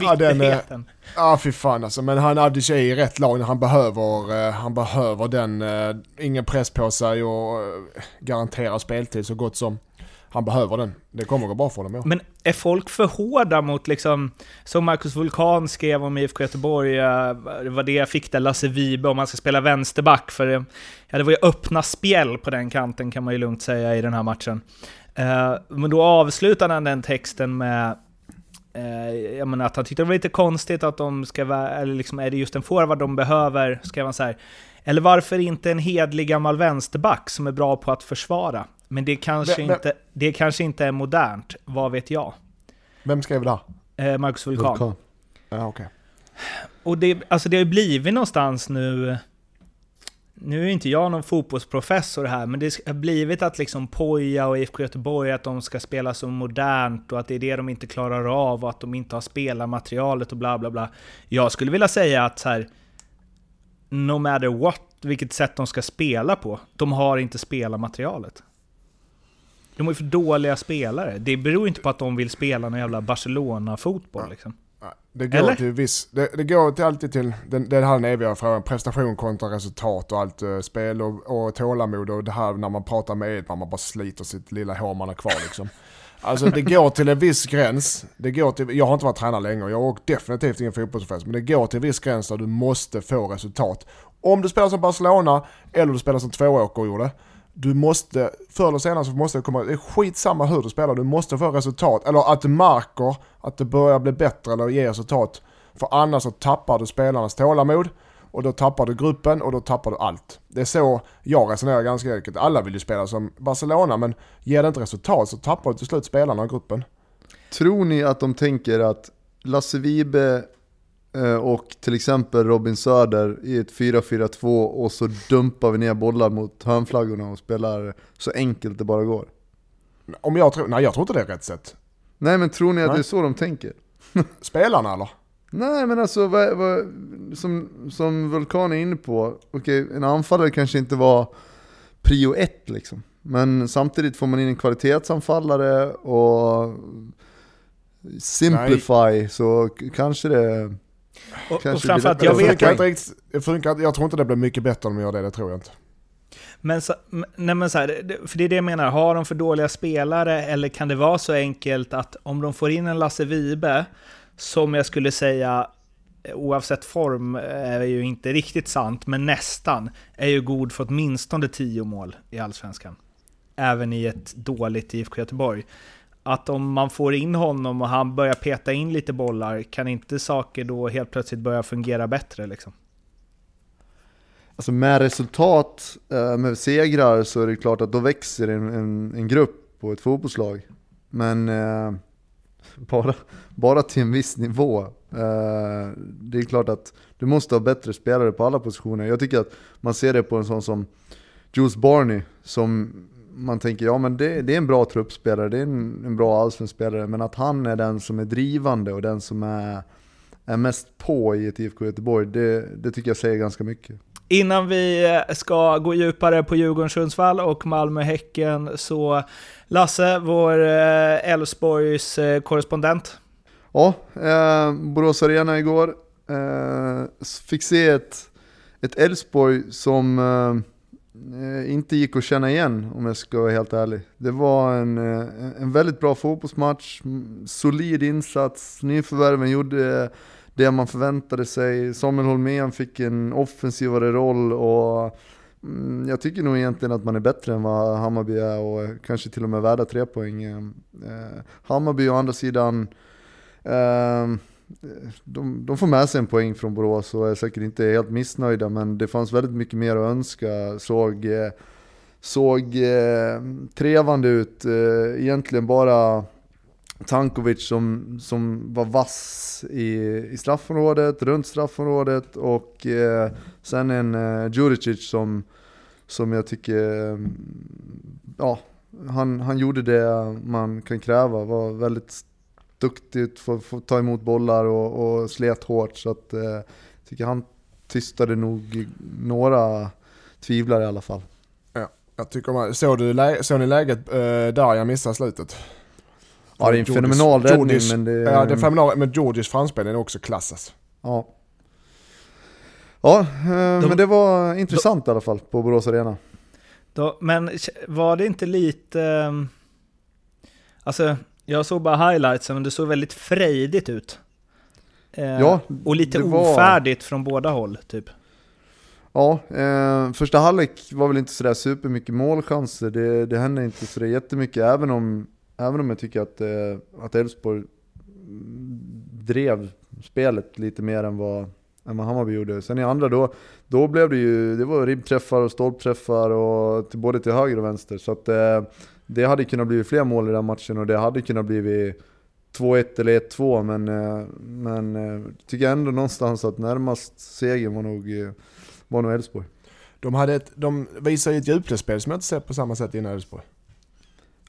ja, den är, ja, fy fan alltså. Men han Avdic är i rätt lag när han behöver, uh, han behöver den. Uh, ingen press på sig och uh, garanterar speltid så gott som han behöver den. Det kommer gå bra för honom. Ja. Men är folk för hårda mot liksom, som Marcus Vulkan skrev om IFK Göteborg, eh, det var det jag fick där, Lasse Vibe, om man ska spela vänsterback, för det, ja, det var ju öppna spjäll på den kanten kan man ju lugnt säga i den här matchen. Uh, men då avslutade han den texten med uh, jag menar att han tyckte det var lite konstigt att de ska vara, eller liksom är det just en forward de behöver, skrev han så här. Eller varför inte en hedlig gammal vänsterback som är bra på att försvara? Men det kanske, Vem- inte, det kanske inte är modernt, vad vet jag? Vem skrev det? Eh, Marcus Vulkan. Vulkan. Ja, okej. Och det, alltså det har ju blivit någonstans nu... Nu är inte jag någon fotbollsprofessor här, men det har blivit att liksom Poja och IFK Göteborg, att de ska spela så modernt och att det är det de inte klarar av och att de inte har spelarmaterialet och bla bla bla. Jag skulle vilja säga att så här, no matter what, vilket sätt de ska spela på, de har inte spelarmaterialet. De är för dåliga spelare. Det beror inte på att de vill spela någon jävla Barcelona-fotboll liksom. Nej, Det går Eller? till viss, det, det går till alltid till den, den här eviga frågan, prestation kontra resultat och allt eh, spel och, och tålamod och det här när man pratar med Edman, man bara sliter sitt lilla hår man har kvar liksom. Alltså det går till en viss gräns, det går till, jag har inte varit tränare länge och jag är definitivt ingen fotbollsprofessor, men det går till en viss gräns där du måste få resultat. Om du spelar som Barcelona eller du spelar som Tvååker gjorde, du måste, förr eller senare så måste det komma, det är skitsamma hur du spelar, du måste få resultat. Eller att du märker att det börjar bli bättre eller ge resultat. För annars så tappar du spelarnas tålamod och då tappar du gruppen och då tappar du allt. Det är så jag resonerar ganska enkelt. Alla vill ju spela som Barcelona men ger det inte resultat så tappar du till slut spelarna och gruppen. Tror ni att de tänker att Lasse Vibe och till exempel Robin Söder i ett 4-4-2 och så dumpar vi ner bollar mot hörnflaggorna och spelar så enkelt det bara går? Om jag tror, nej jag tror inte det är rätt sätt. Nej men tror ni att Nej. det är så de tänker? Spelarna eller? Nej men alltså, vad, vad, som, som Vulkan är inne på, okej en anfallare kanske inte var prio ett liksom. Men samtidigt får man in en kvalitetsanfallare och Simplify så k- kanske det... Och, och framförallt, jag vet inte riktigt, det funkar, jag tror inte det blir mycket bättre om de gör det, det tror jag inte. Men, så, nej men så här, för det är det jag menar, har de för dåliga spelare eller kan det vara så enkelt att om de får in en Lasse Vibe, som jag skulle säga, eh, oavsett form är ju inte riktigt sant, men nästan, är ju god för åtminstone 10 mål i Allsvenskan. Även i ett dåligt IFK Göteborg. Att om man får in honom och han börjar peta in lite bollar, kan inte saker då helt plötsligt börja fungera bättre liksom? Alltså med resultat, eh, med segrar så är det klart att då växer en, en, en grupp på ett fotbollslag. Men eh, bara, bara till en viss nivå. Eh, det är klart att du måste ha bättre spelare på alla positioner. Jag tycker att man ser det på en sån som Jules Barney som man tänker, ja men det, det är en bra truppspelare, det är en, en bra allsvensk spelare, men att han är den som är drivande och den som är, är mest på i ett IFK Göteborg, det, det tycker jag säger ganska mycket. Innan vi eh, ska gå djupare på Djurgården-Sundsvall och Malmö-Häcken så Lasse, vår eh, Elfsborgs eh, korrespondent. Ja, eh, Borås Arena igår. Eh, fick se ett Elfsborg som eh, Eh, inte gick att känna igen om jag ska vara helt ärlig. Det var en, eh, en väldigt bra fotbollsmatch, solid insats, nyförvärven gjorde det man förväntade sig. Samuel Holmén fick en offensivare roll och mm, jag tycker nog egentligen att man är bättre än vad Hammarby är och kanske till och med värda tre poäng. Eh, Hammarby å andra sidan ehm, de, de får med sig en poäng från Borås och är säkert inte helt missnöjda men det fanns väldigt mycket mer att önska. Såg, eh, såg eh, trevande ut, eh, egentligen bara Tankovic som, som var vass i, i straffområdet, runt straffområdet och eh, sen en eh, Djuricic som, som jag tycker, mm, ja, han, han gjorde det man kan kräva, var väldigt duktigt, får, får ta emot bollar och, och slet hårt. Så att, eh, tycker han tystade nog några tvivlare i alla fall. Jag tycker man, såg, du, lä- såg ni läget eh, där jag missade slutet? Ja, det är en Georgis- fenomenal räddning men det... Ja, det är fenomenal, men Georgis framspelning är också klassas. Ja, ja eh, men det var intressant i alla fall på Borås Arena. Då, men var det inte lite... ehm, Alltså, jag såg bara highlights, men det såg väldigt frejdigt ut. Eh, Ja, och lite var- ofärdigt från båda håll, typ. Ja, eh, första halvlek var väl inte sådär supermycket målchanser. Det, det hände inte sådär jättemycket, även om, även om jag tycker att eh, att Elfsborg drev spelet lite mer än vad, än vad Hammarby gjorde. Sen i andra då, då blev det ju, det var ribbträffar och stolpträffar och till, både till höger och vänster. Så att eh, det hade kunnat bli fler mål i den matchen och det hade kunnat bli 2-1 eller 1-2 men, eh, men eh, tycker ändå någonstans att närmast segern var nog eh, var nog Elfsborg. De, hade ett, de visar ju ett djupledsspel som jag inte sett på samma sätt innan Elfsborg.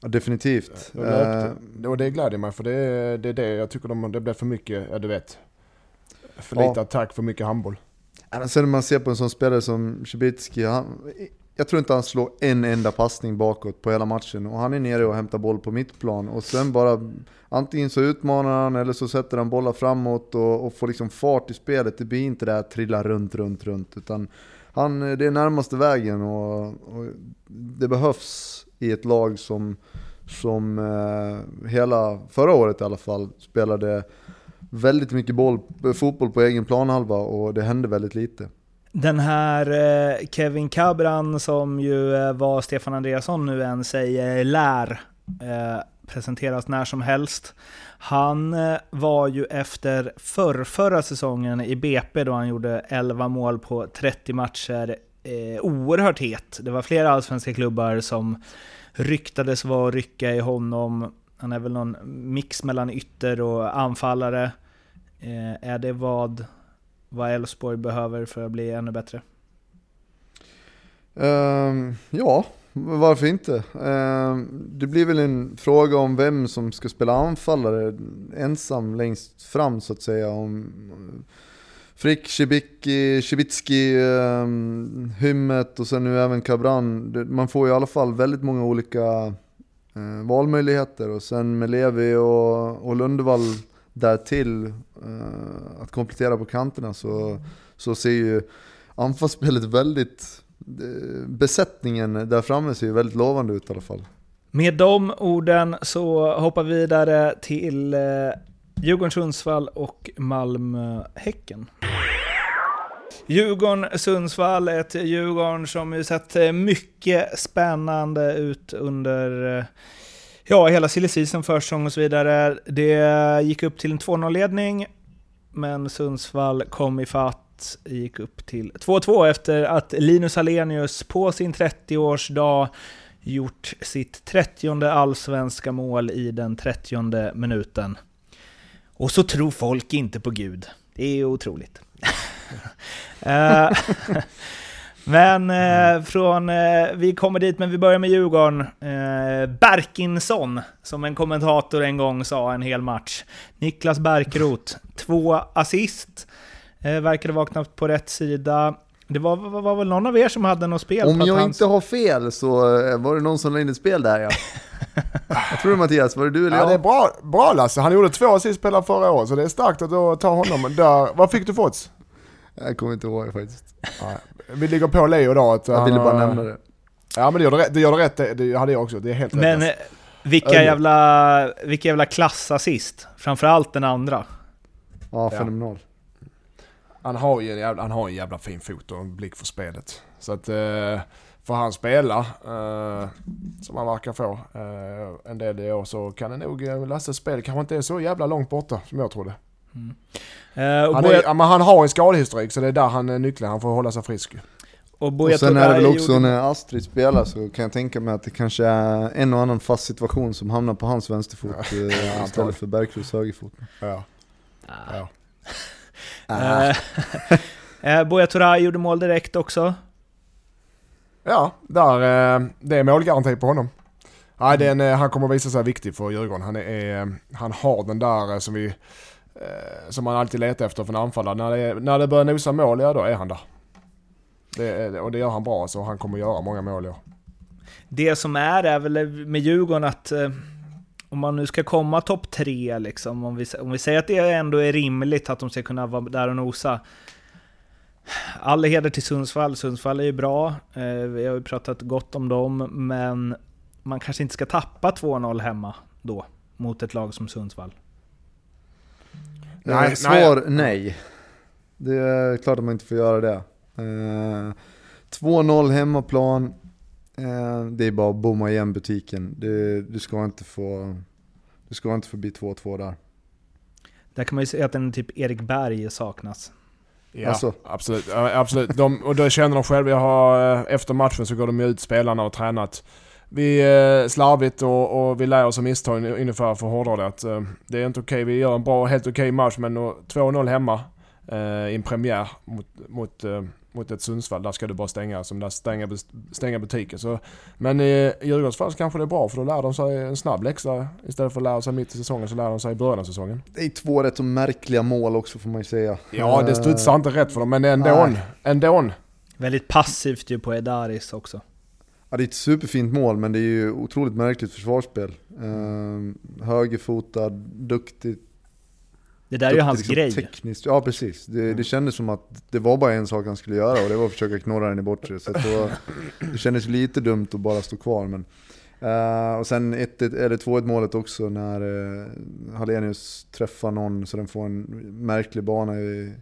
Ja, definitivt. De löpte. Och det gläder mig för det är det, jag tycker de, det blev för mycket, ja du vet. För Ja. lite attack, för mycket handboll. ja, sen när man ser på en sån spelare som Cibicki, han, jag tror inte han slår en enda passning bakåt på hela matchen. Och han är nere och hämtar boll på mittplan. Och sen bara, antingen så utmanar han eller så sätter han bollar framåt och, och får liksom fart i spelet. Det blir inte det här trilla runt, runt, runt. Utan han, det är närmaste vägen och, och det behövs i ett lag som, som eh, hela förra året i alla fall spelade väldigt mycket boll, eh, fotboll på egen planhalva och det hände väldigt lite. Den här eh, Kevin Cabran som ju vad var Stefan Andreasson nu än säger lär eh, presenteras när som helst. Han var ju efter förrförra säsongen i BP då han gjorde 11 mål på 30 matcher eh, oerhört het. Det var flera allsvenska klubbar som ryktades vara och rycka i honom. Han är väl någon mix mellan ytter och anfallare. Eh, är det vad vad Elfsborg behöver för att bli ännu bättre. Um, ja, varför inte? Um, det blir väl en fråga om vem som ska spela anfallare ensam längst fram så att säga. Om Frick, Cibicki, Cibicki, um, ehm, Hymmet och sen nu även Cabran. Man får i alla fall väldigt många olika eh, valmöjligheter och sen med Levi och, och Lundevall därtill. Eh, att komplettera på kanterna så, så ser ju anfallsspelet väldigt eh, Besättningen där framme ser ju väldigt lovande ut i alla fall. Med de orden så hoppar vi vidare till eh, Djurgården-Sundsvall och Malmö-Häcken. Djurgården-Sundsvall, ett Djurgården som ju sett mycket spännande ut under ja, hela silly season, försäsong och så vidare. Det gick upp till en 2-0-ledning, men Sundsvall kom ifatt, gick upp till 2-2 efter att Linus Alenius på sin 30-årsdag gjort sitt 30 allsvenska mål i den 30 minuten. Och så tror folk inte på Gud. Det är otroligt. Eh, men eh, från, eh, vi kommer dit, men vi börjar med Djurgården. Eh, Berkinsson, som en kommentator en gång sa en hel match. Niklas Bärkroth, två assist. Eh, verkade vakna på rätt sida. Det var, var, var väl någon av er som hade något spel Om på jag inte har fel så eh, var det någon som la in ett spel där ja. jag tror det Mattias, var det du eller Ja, jag? det är bra, bra Lasse. Han gjorde två assistspelare förra året, så det är starkt att ta honom. Där, vad fick du för odds? Jag kommer inte ihåg faktiskt. Nej. Vi ligger på Leo då. Att Jag ville bara har- nämna det. Ja men det gör du rätt, det gör du rätt, det, det hade jag också. Det är helt Men rätt. eh, vilka Öje. jävla, vilka jävla klassassist. Framförallt den andra. Ja, Ja. fenomenal. Han har ju en jävla, han har en jävla fin fot och en blick för spelet. Så att eh, får han spela, eh, som han verkar få, eh, en del i år så kan det nog, Lasses spel kanske inte är så jävla långt borta som jag trodde. Eh, och Han, är, ja, men han har en skadehistorik så det är där han är nyckeln, han får hålla sig frisk. och Och sen är det väl också gjorde- när Astrid spelar så kan jag tänka mig att det kanske är en och annan fast situation som hamnar på hans vänsterfot eh, antagligen. istället för Bergqvists högerfot. Ja. Ja. Eh, eh, Buya Turay gjorde mål direkt också. Ja, där, eh, det är målgaranti på honom. Nej, den, eh, han kommer visa sig viktig för Djurgården. Han, är, eh, han har den där eh, som vi eh, Eh, som man alltid letar efter för en anfallare. När det, när det börjar nosa mål, ja då är han där. Det, och det gör han bra, så han kommer göra många mål i år. Det som är är väl med Djurgården att eh, om man nu ska komma topp tre, liksom, om, vi, om vi säger att det ändå är rimligt att de ska kunna vara där och nosa. All heder till Sundsvall. Sundsvall är ju bra. Eh, vi har ju pratat gott om dem, men man kanske inte ska tappa 2-0 hemma. då mot ett lag som Sundsvall? Nej, Svar nej. nej. Det är klart att man inte får göra det. Eh, 2-0 hemmaplan. Eh, det är bara att bomma igen butiken. Det, du, ska inte få, du ska inte få bli 2-2 där. Där kan man ju säga att en typ Erik Berg saknas. Ja, alltså. absolut. absolut. De, och då känner de själva, jag har, eh, efter matchen så går de ut spelarna och tränat. Vi är eh, slarvigt och, och vi lär oss av misstag ungefär för att hårdra det. Att, uh, det är inte okej. Okay. Vi gör en bra, helt okej okay match men 2-0 hemma uh, i en premiär mot, mot uh, mot ett Sundsvall, där ska du bara stänga, som där stänga, stänga butiken. Så, men i Djurgårdens fall så kanske det är bra för då lär de sig en snabb läxa. Istället för att lära sig mitt i säsongen så lär de sig i början av säsongen. Det är två rätt så märkliga mål också får man ju säga. Ja, det studsar inte rätt för dem, men ändå. ändå. Väldigt passivt ju på Edaris också. Ja, det är ett superfint mål, men det är ju otroligt märkligt försvarsspel. Uh, högerfotad, duktigt det där är ju hans liksom grej. Tekniskt, ja precis. Det, det mm. kändes som att det var bara en sak han skulle göra och det var att försöka knorra den i bortre. Så då, det kändes lite dumt att bara stå kvar. Men, uh, och sen 2-1 målet också när uh, Hallenius träffar någon så den får en märklig bana i,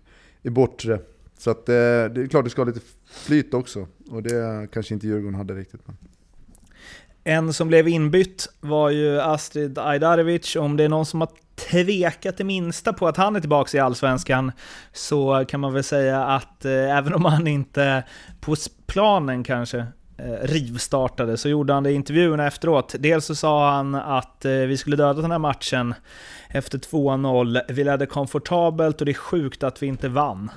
i bortre. Så att, eh, det är klart det ska ha lite flyt också. Och det kanske inte Djurgården hade riktigt. Men. En som blev inbytt var ju Astrid Ajdarevic. Om det är någon som har tvekat det minsta på att han är tillbaka i Allsvenskan så kan man väl säga att eh, även om han inte på planen kanske eh, rivstartade så gjorde han det i intervjuerna efteråt. Dels så sa han att eh, vi skulle döda den här matchen efter 2-0. Vi ledde komfortabelt och det är sjukt att vi inte vann.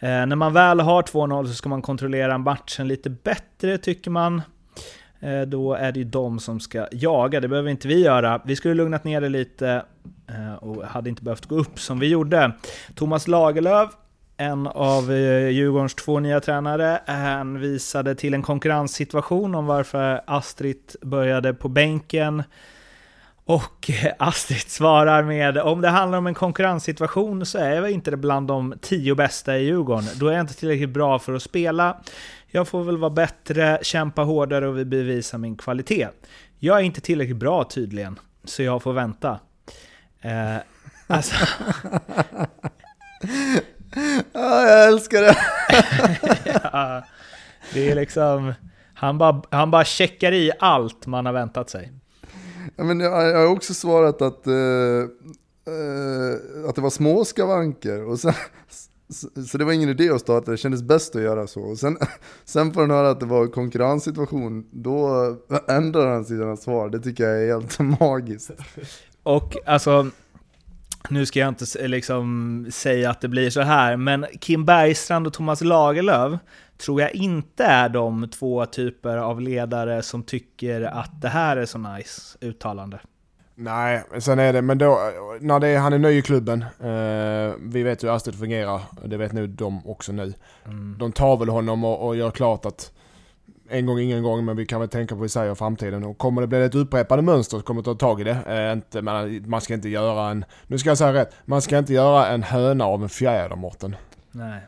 Eh, när man väl har 2-0 så ska man kontrollera matchen lite bättre tycker man. Eh, då är det ju de som ska jaga, det behöver inte vi göra. Vi skulle lugnat ner det lite eh, och hade inte behövt gå upp som vi gjorde. Thomas Lagerlöf, en av eh, Djurgårdens två nya tränare, hänvisade till en konkurrenssituation om varför Astrid började på bänken. Och Astrid svarar med om det handlar om en konkurrenssituation så är jag inte bland de tio bästa i Djurgården. Då är jag inte tillräckligt bra för att spela. Jag får väl vara bättre, kämpa hårdare och bevisa min kvalitet. Jag är inte tillräckligt bra tydligen, så jag får vänta. Eh, alltså... ja, jag älskar det! ja, det är liksom... Han bara, han bara checkar i allt man har väntat sig. Ja, men jag, jag har också svarat att, uh, uh, att det var små skavanker. Och sen, så, så, det var ingen idé att starta, det kändes bäst att göra så. Och sen, sen får han höra att det var konkurrenssituation, då ändrar han sina svar. Det tycker jag är helt magiskt. Och alltså, nu ska jag inte liksom säga att det blir så här, men Kim Bergstrand och Thomas Lagerlöf tror jag inte är de två typer av ledare som tycker att det här är så nice uttalande. Nej, sen är det, men då, när det är, han är ny i klubben, eh, vi vet hur Astrid fungerar, det vet nu de också nu. Mm. De tar väl honom och, och, gör klart att en gång ingen gång, men vi kan väl tänka på vad vi säger i framtiden. Och kommer det bli ett upprepande mönster så kommer vi ta tag i det. Eh, inte, man, man ska inte göra en, nu ska jag säga rätt, man ska inte göra en höna av en fjäder Mårten. Nej.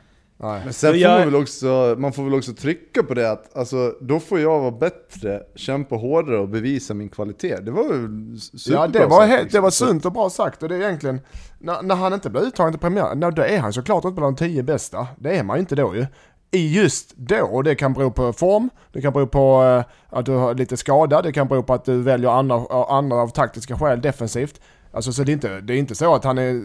Nej. Men sen får jag... man, väl också, man får väl också trycka på det att alltså, då får jag vara bättre, kämpa hårdare och bevisa min kvalitet. Det var ju Ja det var, sagt, liksom. det var sunt och bra sagt och det är egentligen, när, när han inte blir uttagen till premiären, då är han såklart inte bland de tio bästa. Det är man inte då ju. I just då, och det kan bero på form, det kan bero på uh, att du har lite skada, det kan bero på att du väljer andra, andra av taktiska skäl defensivt. Alltså så det är inte, det är inte så att han är...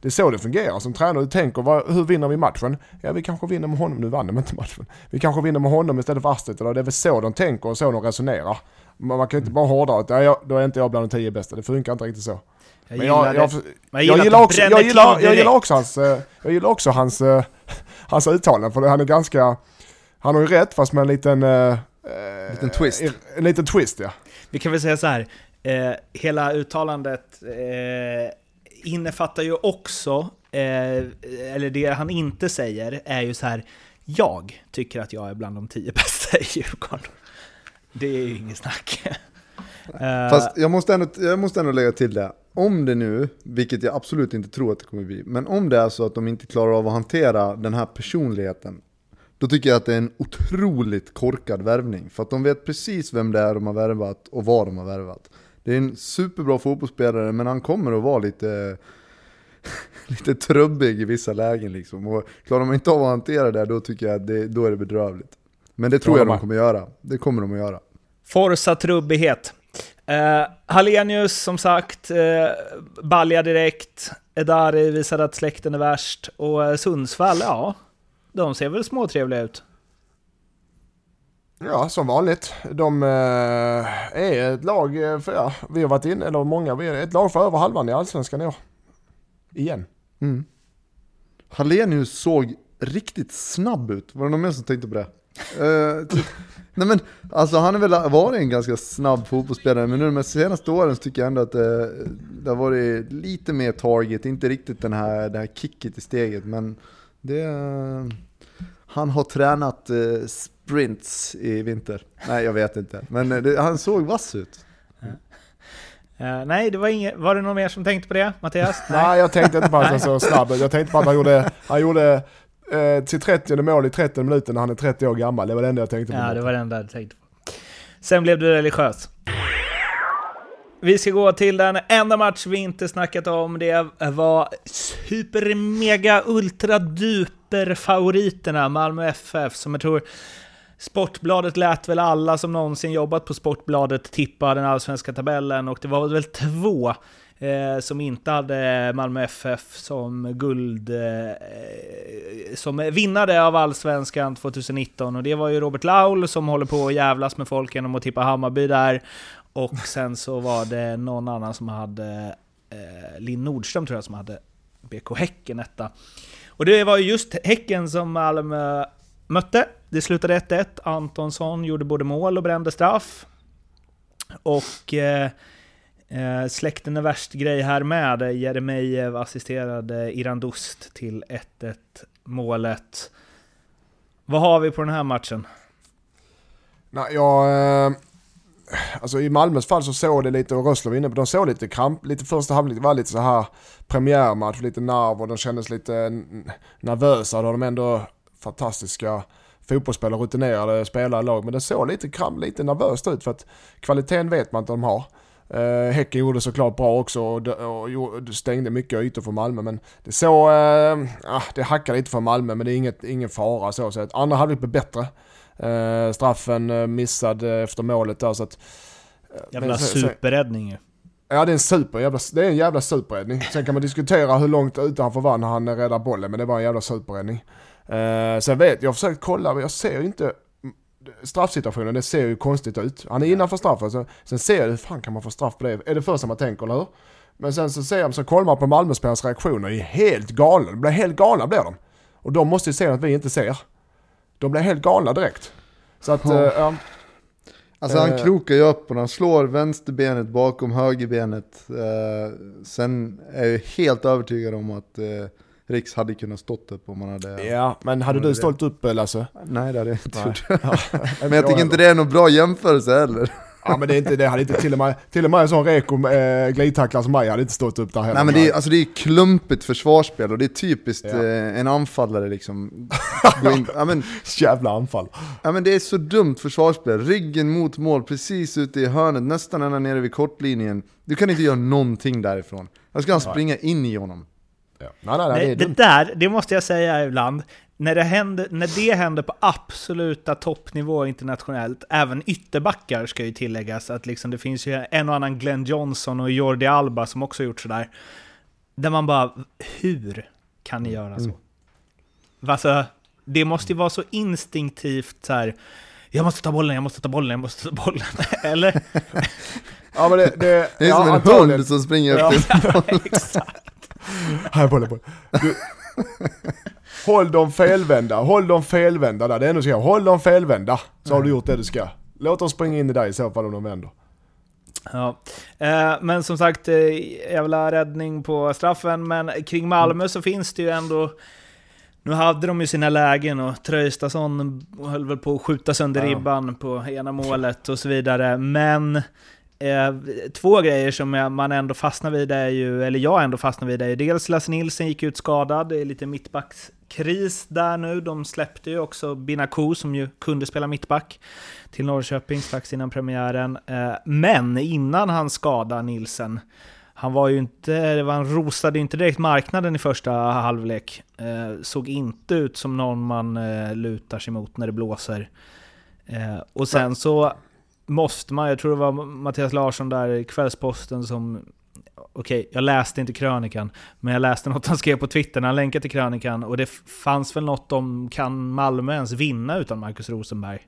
Det är så det fungerar som tränare. Du tänker, vad, hur vinner vi matchen? Ja, vi kanske vinner med honom. Nu vann de inte matchen. Vi kanske vinner med honom istället för Astrid. Det är väl så de tänker och så de resonerar. Man kan inte bara hårdra att ja, då är inte jag bland de tio bästa. Det funkar inte riktigt så. Jag Men jag, jag, jag, jag, gillar också, jag, gillar, jag gillar också hans, eh, jag gillar också hans, eh, hans uttalanden. För han är ganska, han har ju rätt fast med en liten... En eh, liten twist. En liten twist ja. Vi kan väl säga så här. Eh, hela uttalandet eh, innefattar ju också, eh, eller det han inte säger, är ju så här, jag tycker att jag är bland de tio bästa i Djurgården. Det är ju inget snack. Eh, Fast jag måste, ändå, jag måste ändå lägga till det. Om det nu, vilket jag absolut inte tror att det kommer bli, men om det är så att de inte klarar av att hantera den här personligheten, då tycker jag att det är en otroligt korkad värvning. För att de vet precis vem det är de har värvat och vad de har värvat. Det är en superbra fotbollsspelare, men han kommer att vara lite, lite trubbig i vissa lägen liksom. Och klarar man inte av att hantera det, då tycker jag att det, då är det bedrövligt. Men det tror jag de kommer göra. Det kommer de att göra. Forsa trubbighet. Uh, Hallenius, som sagt, uh, balja direkt. Edari visade att släkten är värst. Och uh, Sundsvall, ja, de ser väl småtrevliga ut. Ja, som vanligt. De eh, är ett lag, eh, för, ja, vi har varit inne, eller många, vi är ett lag för över halvan i Allsvenskan i år. Igen. Mm. Hallenius såg riktigt snabb ut. Var det någon mer som tänkte på det? Uh, nej men, alltså han har väl varit en ganska snabb fotbollsspelare, men nu de senaste åren så tycker jag ändå att det, det har varit lite mer target, inte riktigt den här, det här kicket i steget, men det... Han har tränat uh, sprints i vinter. Nej, jag vet inte. Men det, han såg vass ut. Uh, nej, det var inget. Var det någon mer som tänkte på det, Mattias? Nej, nej jag tänkte inte på att han så snabb Jag tänkte på att han gjorde, han gjorde eh, till 30 mål i 30 minuter när han är 30 år gammal. Det var det enda jag tänkte på. Ja, det var det enda jag tänkte på. Sen blev du religiös. Vi ska gå till den enda match vi inte snackat om. Det var super, mega, ultra, duper favoriterna Malmö FF som jag tror Sportbladet lät väl alla som någonsin jobbat på Sportbladet tippa den allsvenska tabellen och det var väl två eh, som inte hade Malmö FF som guld, eh, som vinnare av allsvenskan 2019. Och det var ju Robert Laul som håller på att jävlas med folk genom att tippa Hammarby där. Och sen så var det någon annan som hade, eh, Linn Nordström tror jag, som hade BK Häcken etta. Och det var ju just Häcken som Malmö mötte. Det slutade 1-1. Antonsson gjorde både mål och brände straff. Och eh, Eh, släkten är värst grej här med. Jeremejeff assisterade Irandust till 1-1 målet. Vad har vi på den här matchen? Nej, jag... Eh, alltså i Malmös fall så såg det lite, och Rössler var inne på de såg lite kramp, lite första halvlek var lite så här premiärmatch, lite nerv och de kändes lite nervösa. Då har de ändå fantastiska fotbollsspelare, rutinerade spelare i lag. Men det såg lite kramp, lite nervöst ut för att kvaliteten vet man inte de har. Uh, häcken gjorde såklart bra också och, och, och stängde mycket ytor för Malmö. Men det så, uh, det hackade lite för Malmö men det är inget, ingen fara så. så att andra halvlek blev bättre. Uh, straffen missad efter målet där så att... Jävla superräddning ju. Ja det är en super, jävla, det är en jävla superräddning. Sen kan man diskutera hur långt ute han får vara när han räddar bollen men det var en jävla superräddning. Uh, sen vet jag, jag har försökt kolla men jag ser inte straffsituationen, det ser ju konstigt ut. Han är innanför straffen, så, sen ser jag hur fan kan man få straff på det? Är det första man tänker, eller hur? Men sen så ser jag, så kollar man på Malmöspelarnas reaktioner, är helt galna. De blir helt galna blir de. Och de måste ju se att vi inte ser. De blir helt galna direkt. Så att, ja. Äh, Alltså han eh. krokar ju upp och han slår vänsterbenet bakom högerbenet. Eh, sen är jag helt övertygad om att eh, Riks hade kunnat stått upp om man hade... Ja, men hade du stått upp Lasse? Nej det hade jag inte gjort. men jag tycker inte det är någon bra jämförelse heller. Ja men det är inte det, hade inte till och med, till och med en sån reko äh, glidtacklare som mig hade inte stått upp där heller. Nej men det är, alltså det är klumpigt försvarsspel och det är typiskt ja. eh, en anfallare liksom. in, ja, men, Jävla anfall. Ja men det är så dumt försvarsspel, ryggen mot mål precis ute i hörnet, nästan ända nere vid kortlinjen. Du kan inte göra någonting därifrån. Jag ska han springa in i honom. Ja. Nej, nej, nej, det, det, där, det måste jag säga ibland, när det, händer, när det händer på absoluta toppnivå internationellt, även ytterbackar ska ju tilläggas, att liksom det finns ju en och annan Glenn Johnson och Jordi Alba som också gjort sådär. Där man bara, hur kan ni göra så? Mm. Alltså, det måste ju vara så instinktivt så här. jag måste ta bollen, jag måste ta bollen, jag måste ta bollen. Eller? ja, men det, det, det är ja, som en hund som springer efter ja, exakt. Här, boll, boll. Du, håll dem felvända, håll dem felvända där. Det är ändå så håll dem felvända. Så har du gjort det du ska. Låt dem springa in i dig i så fall om de vänder. Ja, eh, men som sagt, eh, jävla räddning på straffen. Men kring Malmö så finns det ju ändå... Nu hade de ju sina lägen och Traustason höll väl på att skjuta sönder ja. ribban på ena målet och så vidare. Men Eh, två grejer som man ändå fastnar vid är ju, eller jag ändå fastnar vid är ju dels Lasse Nilsson gick ut skadad, det är lite mittbackskris där nu. De släppte ju också Binaku som ju kunde spela mittback till Norrköping strax innan premiären. Eh, men innan han skadade Nilsen, han var ju inte, han rosade inte direkt marknaden i första halvlek. Eh, såg inte ut som någon man lutar sig mot när det blåser. Och sen så måste man, jag tror det var Mattias Larsson där i Kvällsposten som Okej, jag läste inte krönikan, men jag läste något han skrev på Twitter när han länkade till krönikan och det fanns väl något om kan Malmö ens vinna utan Marcus Rosenberg?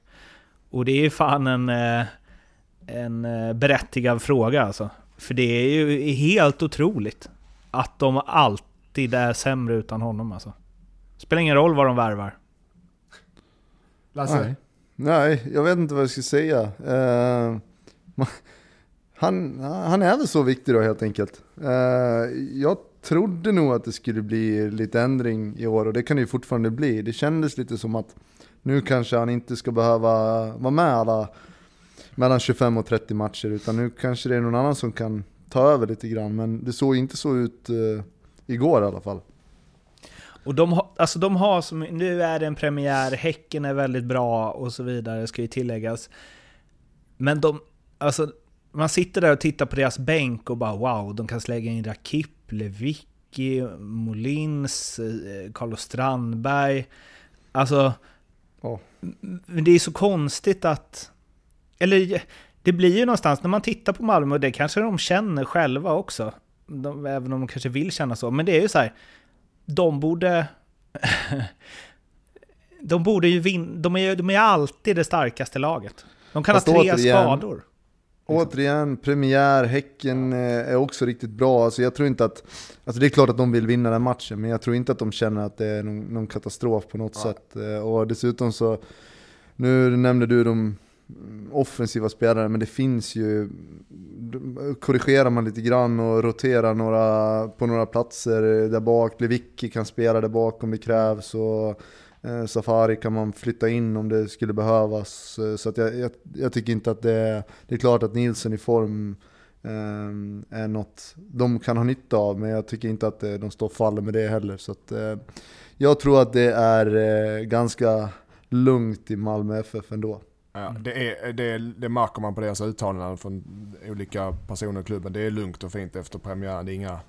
Och det är fan en, eh, en eh, berättigad fråga alltså. För det är ju helt otroligt att de alltid är sämre utan honom alltså. Spelar ingen roll vad de värvar. Lasse? Nej. Jag vet inte vad jag ska säga. Uh, han, han är väl så viktig då helt enkelt. Uh, jag trodde nog att det skulle bli lite ändring i år och det kan det ju fortfarande bli. Det kändes lite som att nu kanske han inte ska behöva vara med alla mellan 25 och 30 matcher utan nu kanske det är någon annan som kan ta över lite grann. Men det såg inte så ut uh, igår i alla fall. Och de, har, alltså de har som, nu är det en premiär, Häcken är väldigt bra och så vidare, ska ju tilläggas. Men de, alltså, man sitter där och tittar på deras bänk och bara wow, de kan slänga in Rakip, Lewicki, Molins, eh, Carlos Strandberg. Alltså, oh. det är så konstigt att... Eller det blir ju någonstans, när man tittar på Malmö, och det kanske de känner själva också, de, även om de kanske vill känna så, men det är ju så här, de borde... de borde ju vinna, de är, de är alltid det starkaste laget. De kan Fast ha tre återigen, skador. Återigen, premiär, Häcken eh, är också riktigt bra. Alltså jag tror inte att, alltså det är klart att de vill vinna den matchen, men jag tror inte att de känner att det är någon, någon katastrof på något ja. sätt. Eh, och dessutom så, nu nämnde du de offensiva spelare, men det finns ju, korrigerar man lite grann och roterar några, på några platser där bak, Lewicki kan spela där bak om det krävs och eh, Safari kan man flytta in om det skulle behövas. Eh, så att jag, jag, jag tycker inte att det är, det är klart att Nielsen i form eh, är något de kan ha nytta av, men jag tycker inte att eh, de står och faller med det heller. Så att, eh, jag tror att det är eh, ganska lugnt i Malmö FF ändå. Ja, mm. det, är, det, det märker man på deras uttalanden från olika personer i klubben. Det är lugnt och fint efter premiären. Det är inga,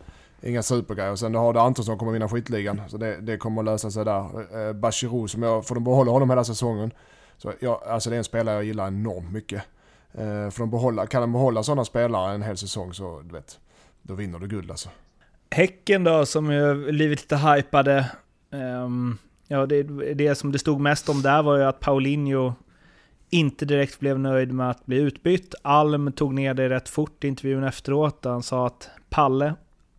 inga supergrejer. Sen har du Antonsson som kommer vinna skytteligan. Så det, det kommer att lösa sig där. Eh, Bachirou, som jag, får de behålla honom hela säsongen. Så jag, alltså det är en spelare jag gillar enormt mycket. Eh, får de behålla, kan de behålla sådana spelare en hel säsong så du vet, då vinner du guld alltså. Häcken då, som ju blivit lite hypade. Um, ja, det, det som det stod mest om där var ju att Paulinho inte direkt blev nöjd med att bli utbytt. Alm tog ner det rätt fort i intervjun efteråt. Han sa att Palle,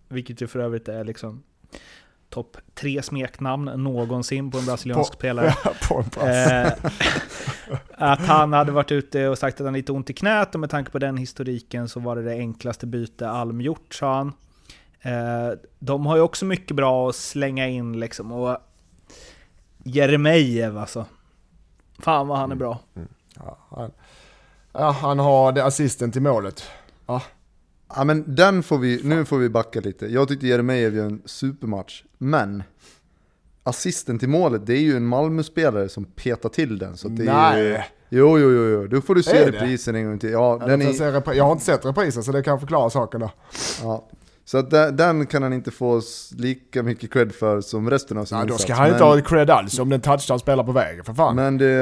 vilket ju för övrigt är liksom topp tre smeknamn någonsin på en brasiliansk på, spelare. Ja, eh, att han hade varit ute och sagt att han lite ont i knät och med tanke på den historiken så var det det enklaste byte Alm gjort, sa han. Eh, de har ju också mycket bra att slänga in liksom och Jeremejeff alltså. Fan vad han är bra. Mm. Ja, han, ja, han har det assisten till målet. Ja. ja men den får vi, nu får vi backa lite. Jag tyckte Jeremejeff gör en supermatch, men assisten till målet, det är ju en Malmö-spelare som petar till den. Så det Nej. Är ju, jo, jo, jo, jo, då får du se reprisen en gång till. Ja, den är... Jag har inte sett reprisen så det kan förklara saken då. Ja. Så att den kan han inte få lika mycket cred för som resten av sin ja, Då ska han inte ha cred alls om den touchdown spelar på vägen, för fan. Men det,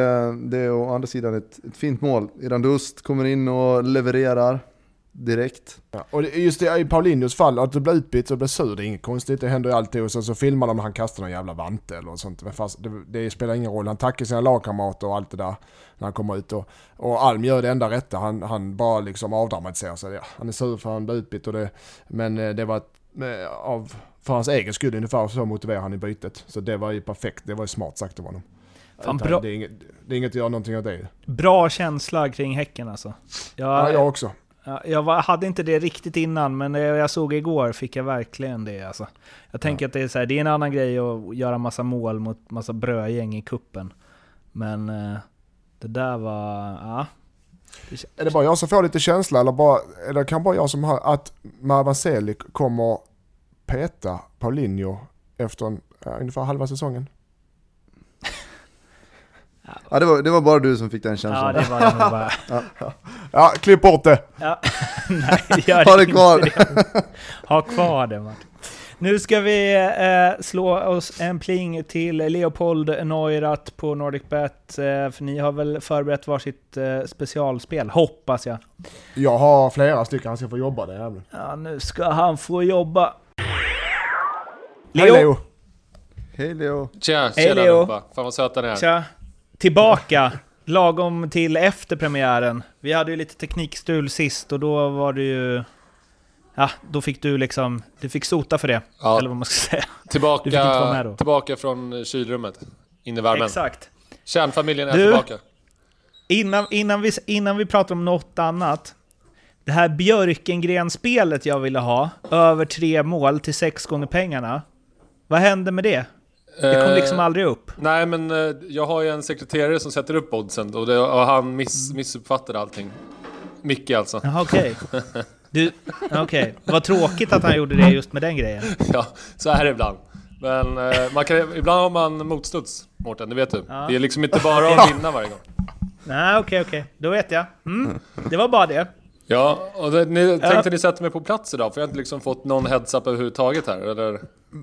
det är å andra sidan ett, ett fint mål. Irandust kommer in och levererar direkt. Ja, och just det, i Paulinhos fall, att du blir utbytt och blir sur, det är inget konstigt. Det händer ju alltid. Och sen så filmar de när han kastar någon jävla vante eller sånt. Men fast det, det, spelar ingen roll. Han tackar sina lagkamrater och allt det där när han kommer ut. Och, och Alm gör det enda rätta. Han, han bara liksom avdramatiserar sig. Ja, han är sur för att han blir utbytt och det, men eh, det var av, för hans egen skull ungefär så motiverar han i bytet. Så det var ju perfekt. Det var ju smart sagt av honom. Fan, bra. Det, är inget, det är inget att göra någonting av det. Bra känsla kring Häcken alltså. Jag, ja, jag också. Jag hade inte det riktigt innan, men när jag såg igår fick jag verkligen det. Alltså. Jag tänker ja. att det är, så här, det är en annan grej att göra massa mål mot massa brödgäng i kuppen. Men eh, det där var... Ja. Är det bara jag som får lite känsla eller bara, det kan bara jag som har att Selig kommer peta Paulinho efter en, ja, ungefär halva säsongen? Ja, det, var, det var bara du som fick den känslan. Ja, det var det nog bara. Ja, klipp bort det! Ja. Nej, gör Ha det kvar. det. Ha kvar det Martin. Nu ska vi eh, slå oss en pling till Leopold Neurath på NordicBet. Eh, för ni har väl förberett varsitt eh, specialspel, hoppas jag. Jag har flera stycken, han ska få jobba det jäveln. Ja, nu ska han få jobba. Hej Leo! Hej Leo. Tja, Hej, tjena Leo. allihopa. Fan vad söta ni är. Tja. Tillbaka, lagom till efter premiären. Vi hade ju lite teknikstul sist och då var det ju... Ja, då fick du liksom... Du fick sota för det, Ja. eller vad man ska säga. Tillbaka, tillbaka från kylrummet. In i värmen. Exakt. Kärnfamiljen är Du. tillbaka. Innan, innan, vi, innan vi pratar om något annat. Det här Björkengren-spelet jag ville ha, över tre mål till sex gånger pengarna. Vad hände med det? Det kom liksom Eh, aldrig upp. Nej men eh, jag har ju en sekreterare som sätter upp oddsen och, det, och han miss, missuppfattade allting. Micke alltså. Jaha, okej. Du, okej. Vad tråkigt att han gjorde det just med den grejen. Ja, så är det ibland. Men eh, man kan, ibland har man motstuds, Mårten, det vet du. Ja. Det är liksom inte bara att vinna varje gång. Nej, okej, okej. Då vet jag. Mm. Det var bara det. Ja, och det, ni, tänkte ni sätta mig på plats idag? För jag har inte liksom fått någon heads-up överhuvudtaget här, eller?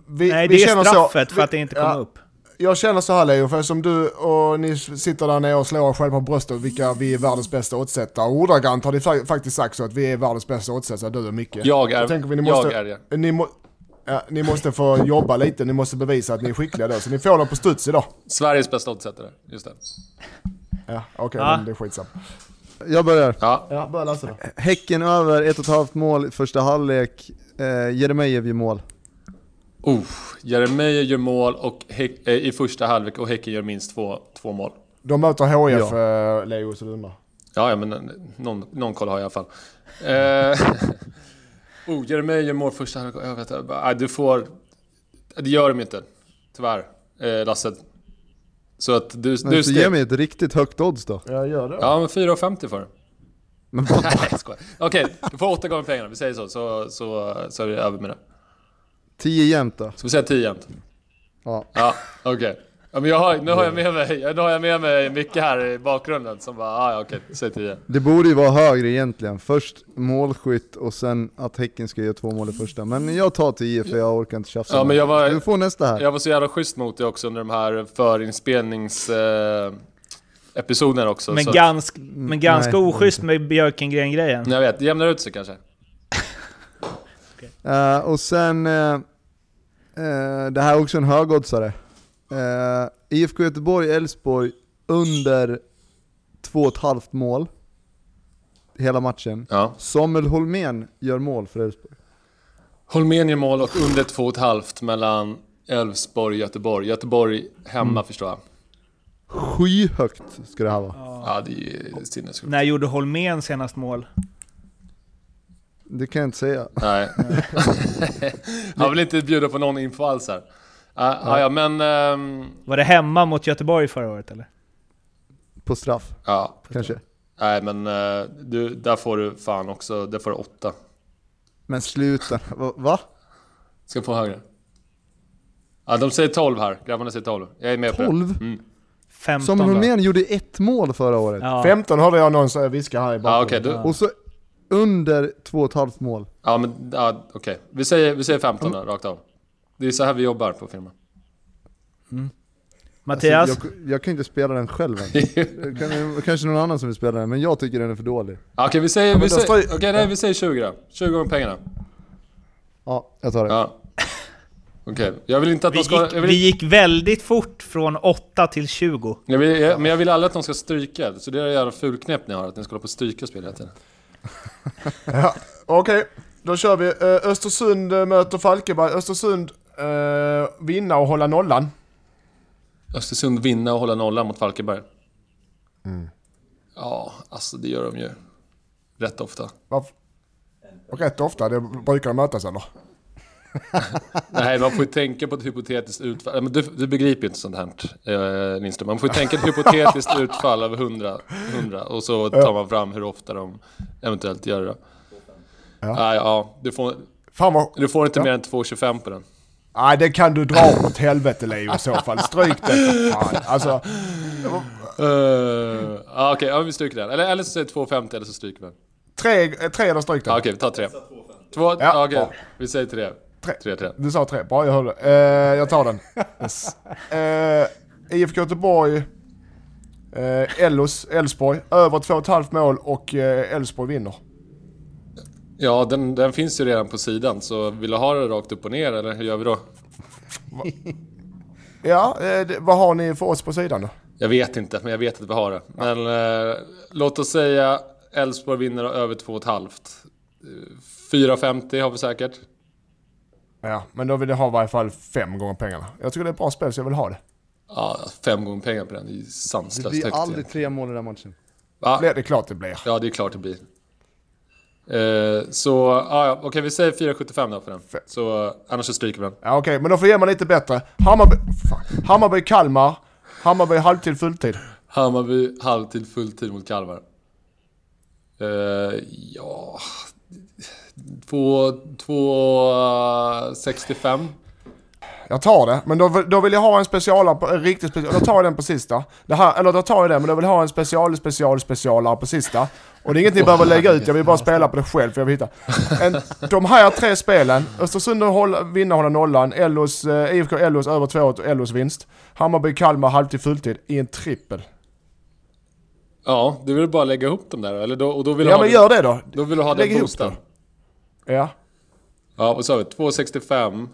Vi, Nej, vi det är känner straffet så, för att det inte kom ja, upp. Jag känner så här Leo, för som du och ni sitter där nere och slår er själva på bröstet vilka vi är världens bästa oddsättare. Ordagrant har ni fa- faktiskt sagt så att vi är världens bästa oddsättare, du och Micke. Jag är, tänker vi, ni måste, jag är det. Ni, må, ja, ni måste få jobba lite, ni måste bevisa att ni är skickliga då. Så ni får dem på studs idag. Sveriges bästa oddsättare, just det. Ja, okej, Ja. men det är skitsamma. Jag börjar. Ja, Ja, börja läsa då. Häcken över ett och ett halvt mål i första halvlek. Eh, Jeremejeff gör mål. Oh, Jeremejeff gör mål och Häck, eh, i första halvlek och Häcken gör minst två, två mål. De möter HIF, eh, Leo, så du undrar. Ja, ja men eh, någon, någon koll har jag i alla fall. Eh, oh, Jeremejeff gör mål första halvlek. Jag vet inte. Nej, du får... Det gör de inte. Tyvärr, eh, Lasse. Så att du... Men du så ge mig ett riktigt högt odds då. Jag gör det. Ja, men 4,50 för det. Men Nej, jag skojar. Okej, du får åtta gånger pengarna. Vi säger så, så, så, så är vi över med det. 10 jämnt då. Så vi säger 10 jämnt. Ja. Ja, okej. Ja, men jag har, nu har jag med mig, nu har jag med mig Micke här i bakgrunden som bara, ah, ja okej, säg 10. Det borde ju vara högre egentligen. Först målskytt och sen att Häcken ska göra två mål i första. Men jag tar 10 för jag orkar inte tjafsa Ja, men jag var- Du får nästa här. Jag var så jävla schysst mot dig också under de här förinspelnings... Eh, episoderna också. Men, så gansk, men ganska nej, oschysst med Björkengren-grejen. att, jag vet, det jämnar ut sig kanske. Eh, och sen, eh, eh, det här är också en högoddsare. Uh, IFK Göteborg-Elfsborg under 2,5 mål. Hela matchen. Ja. Samuel Holmén gör mål för Elfsborg. Holmén gör mål och under 2,5 mellan Elfsborg och Göteborg. Göteborg hemma förstår jag. Skyhögt ska det här vara. Ja, det är ju sinnessjukt. När gjorde Holmén senast mål? Det kan jag inte säga. Nej. Han vill inte bjuda på någon info alls här. Ah, ah, ja, men... ehm, Var det hemma mot Göteborg förra året eller? På straff, ja, kanske. nej men eh, du, där får du fan också, där får du åtta. Men sluta. Va? Ska få högre. Ja, de säger 12 här. Grabbarna säger 12. Jag är med på 12? det. Mm. 15 Samuel då? Holmén gjorde ett mål förra året. Ja. 15 hörde jag någon säga- viska här i Ja, bakgrunden. okej. du- Och så under 2,5 mål. Ja, men ja, okej. Vi, säger, vi säger 15 då, rakt av. Det är så här vi jobbar på firman. Mattias? Alltså, jag, jag kan inte spela den själv än. kan, kanske någon annan som vill spela den, men jag tycker den är för dålig. Ja, Okej, vi säger... men vi säger står- okej, nej, vi säger 20 då. 20 gånger pengarna. Ja, jag tar det. Ja. Okej, jag vill inte att Vi de ska... gick, Jag vill, vi gick väldigt fort från 8 till 20. jag vill, jag, men jag vill aldrig att de ska stryka. Så det är det jävla fulknep ni har, att ni ska hålla på och stryka spel hela tiden. Ja, Okej, då kör vi. Eh, Östersund eh, möter Falkenberg. Östersund eh, vinna och hålla nollan. Östersund vinna och hålla nollan mot Falkenberg. Mm. Ja, alltså det gör de ju. Rätt ofta. Varf- Och rätt ofta, det brukar de mötas eller? Nej, man får ju tänka på ett hypotetiskt utfall. Men du, du begriper ju inte sånt här, eh, Lindström. Man får ju tänka ett hypotetiskt utfall av 100, 100 och så tar man fram hur ofta de eventuellt gör det. Ja, Nej, ja du, får, Fan vad... du får inte Ja. mer än 2,25 på den. Nej, det kan du dra åt helvete Leo i så fall. Stryk det fan. Alltså, Uh, ah, Okej, ja, vi stryker den. Eller, eller så säger 2,50 eller så stryker vi den. tre, eh, tre eller stryk Ah, det. Okej, vi tar tre. Två, Ja, okej. bra. Vi säger tre. Tre. Tre, tre. Du sa tre, bra jag hörde. Eh, jag tar den. Yes. Eh, IFK Göteborg, Ellos, Elfsborg, över 2,5 mål och Elfsborg vinner. Ja, den, den finns ju redan på sidan, så vill du ha det rakt upp och ner eller hur gör vi då? Ja, eh, det, vad har ni för oss på sidan då? Jag vet inte, men jag vet att vi har det. Men eh, låt oss säga Elfsborg vinner över 2,5. Eh, 4,50 har vi säkert. Ja, men då vill jag ha i varje fall fem gånger pengarna. Jag tycker det är ett bra spel så jag vill ha det. Ja, fem gånger pengar på den. Det är ju Det sanslöst blir högt. aldrig tre mål i den matchen. Va? Det är klart det blir. Ja, det är klart det blir. Eh, så, ah, ja, okej vi säger 4,75 då för den. Så, eh, annars så stryker vi den. Ja, Okej, men då får jag ge mig lite bättre. Hammarby, fan. Hammarby Kalmar, Hammarby halvtid fulltid. Hammarby halvtid fulltid mot Kalmar. Eh, ja... 2,65. Jag tar det, men då, då vill jag ha en specialare, en riktig special, då tar jag den på sista. Det här, eller då tar jag den, men då vill jag ha en special, special, specialare på sista. Och det är inget ni behöver lägga ut, jag vill bara spela på det själv för jag vill hitta. En, de här tre spelen, Östersund vinna hålla nollan, Ellos, eh, IFK Ellos över 2 och Ellos vinst. Hammarby Kalmar halvtid fulltid i en trippel. Ja, du vill bara lägga ihop dem där eller då, och då vill Ja ha men gör det då. Då vill du ha Lägg den ihop boosten. Ja, Ja, vad sa vi? 2,65.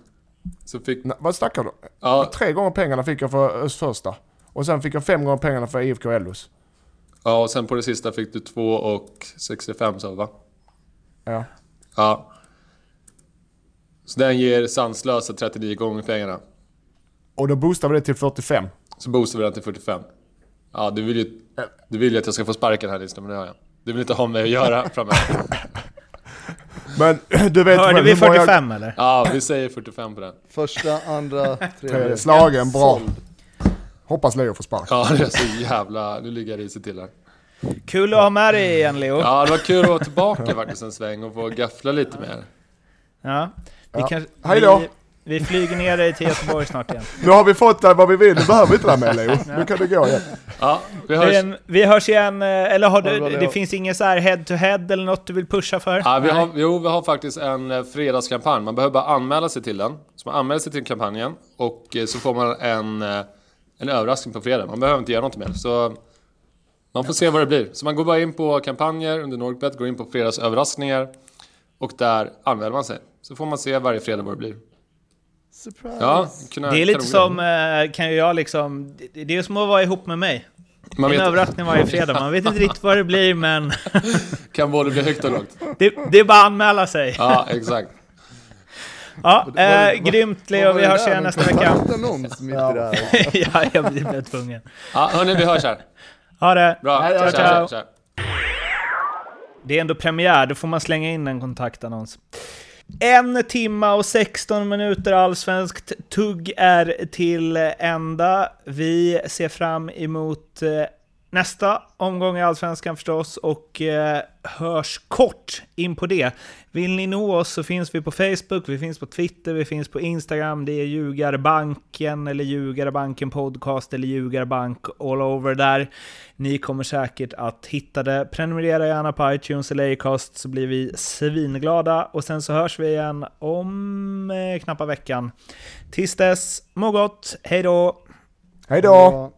Så fick... Nej, vad snackar du? Ja, Tre gånger pengarna fick jag för Öst första. Och sen fick jag fem gånger pengarna för IFK Ellos. ja, och sen på det sista fick du 2,65 sa vi va? Ja. Ja. Så den ger sanslösa 39 gånger pengarna. Och då boostar vi det till 45. Så boostar vi den till 45. Ja, du vill ju, du vill ju att jag ska få sparken här Lindström, men det har jag. Du vill inte ha med att göra framöver. Men du vet Hörde vi hur många- 45 eller? Ja, vi säger 45 på den. Första, andra, tredje. Slagen, bra. Såld. Hoppas Leo får spark. Ja, det är så jävla... Nu ligger jag risigt till här. Kul att ha med dig igen Leo. Ja, det var kul att vara tillbaka faktiskt en sväng och få gaffla lite mer. Ja. Vi, Ja. kanske- Hej då. Vi, vi flyger ner dig till Göteborg snart igen. Nu har vi fått där vad vi vill, nu behöver vi inte det här med Leo. Nu kan det gå igen. Ja, vi hörs. Vi, vi hörs igen, eh, eller har du, det finns inget så här head to head eller något du vill pusha för? Ja, vi har, jo, vi har faktiskt en eh, fredagskampanj. Man behöver bara anmäla sig till den. Så man anmäler sig till kampanjen och eh, så får man en, eh, en överraskning på fredag. Man behöver inte göra något mer. Så man får se vad det blir. Så man går bara in på kampanjer under Norgbet, går in på fredagsöverraskningar och där anmäler man sig. Så får man se varje fredag vad det blir. Surprise! Ja, kunna, Det är lite som, eh, kan jag liksom, det- är som att vara ihop med mig. Man en vet, överraskning varje fredag, man vet inte riktigt vad det blir men kan både bli högt och lågt. det, det är bara att anmäla sig. Ja, exakt. Ja, Vad- vad- eh, grymt Leo, var vi hörs igen nästa vecka. kontaktannons mitt i det här. ja, jag blir tvungen. Ja, hörni, vi hörs här. Ha det! Bra, Hej tja, ciao. tja, tja. Det är ändå premiär, då får man slänga in en kontaktannons. En timma och 16 minuter allsvenskt tugg är till ända. Vi ser fram emot eh, nästa omgång i allsvenskan förstås och eh, hörs kort in på det. Vill ni nå oss så finns vi på Facebook, vi finns på Twitter, vi finns på Instagram. Det är Ljugarbanken eller Ljugarbanken Podcast eller Ljugarbank all over där. Ni kommer säkert att hitta det. Prenumerera gärna på iTunes eller Acast så blir vi svinglada. Och sen så hörs vi igen om eh, knappa veckan. Tills dess, må gott, hej då! Hej då!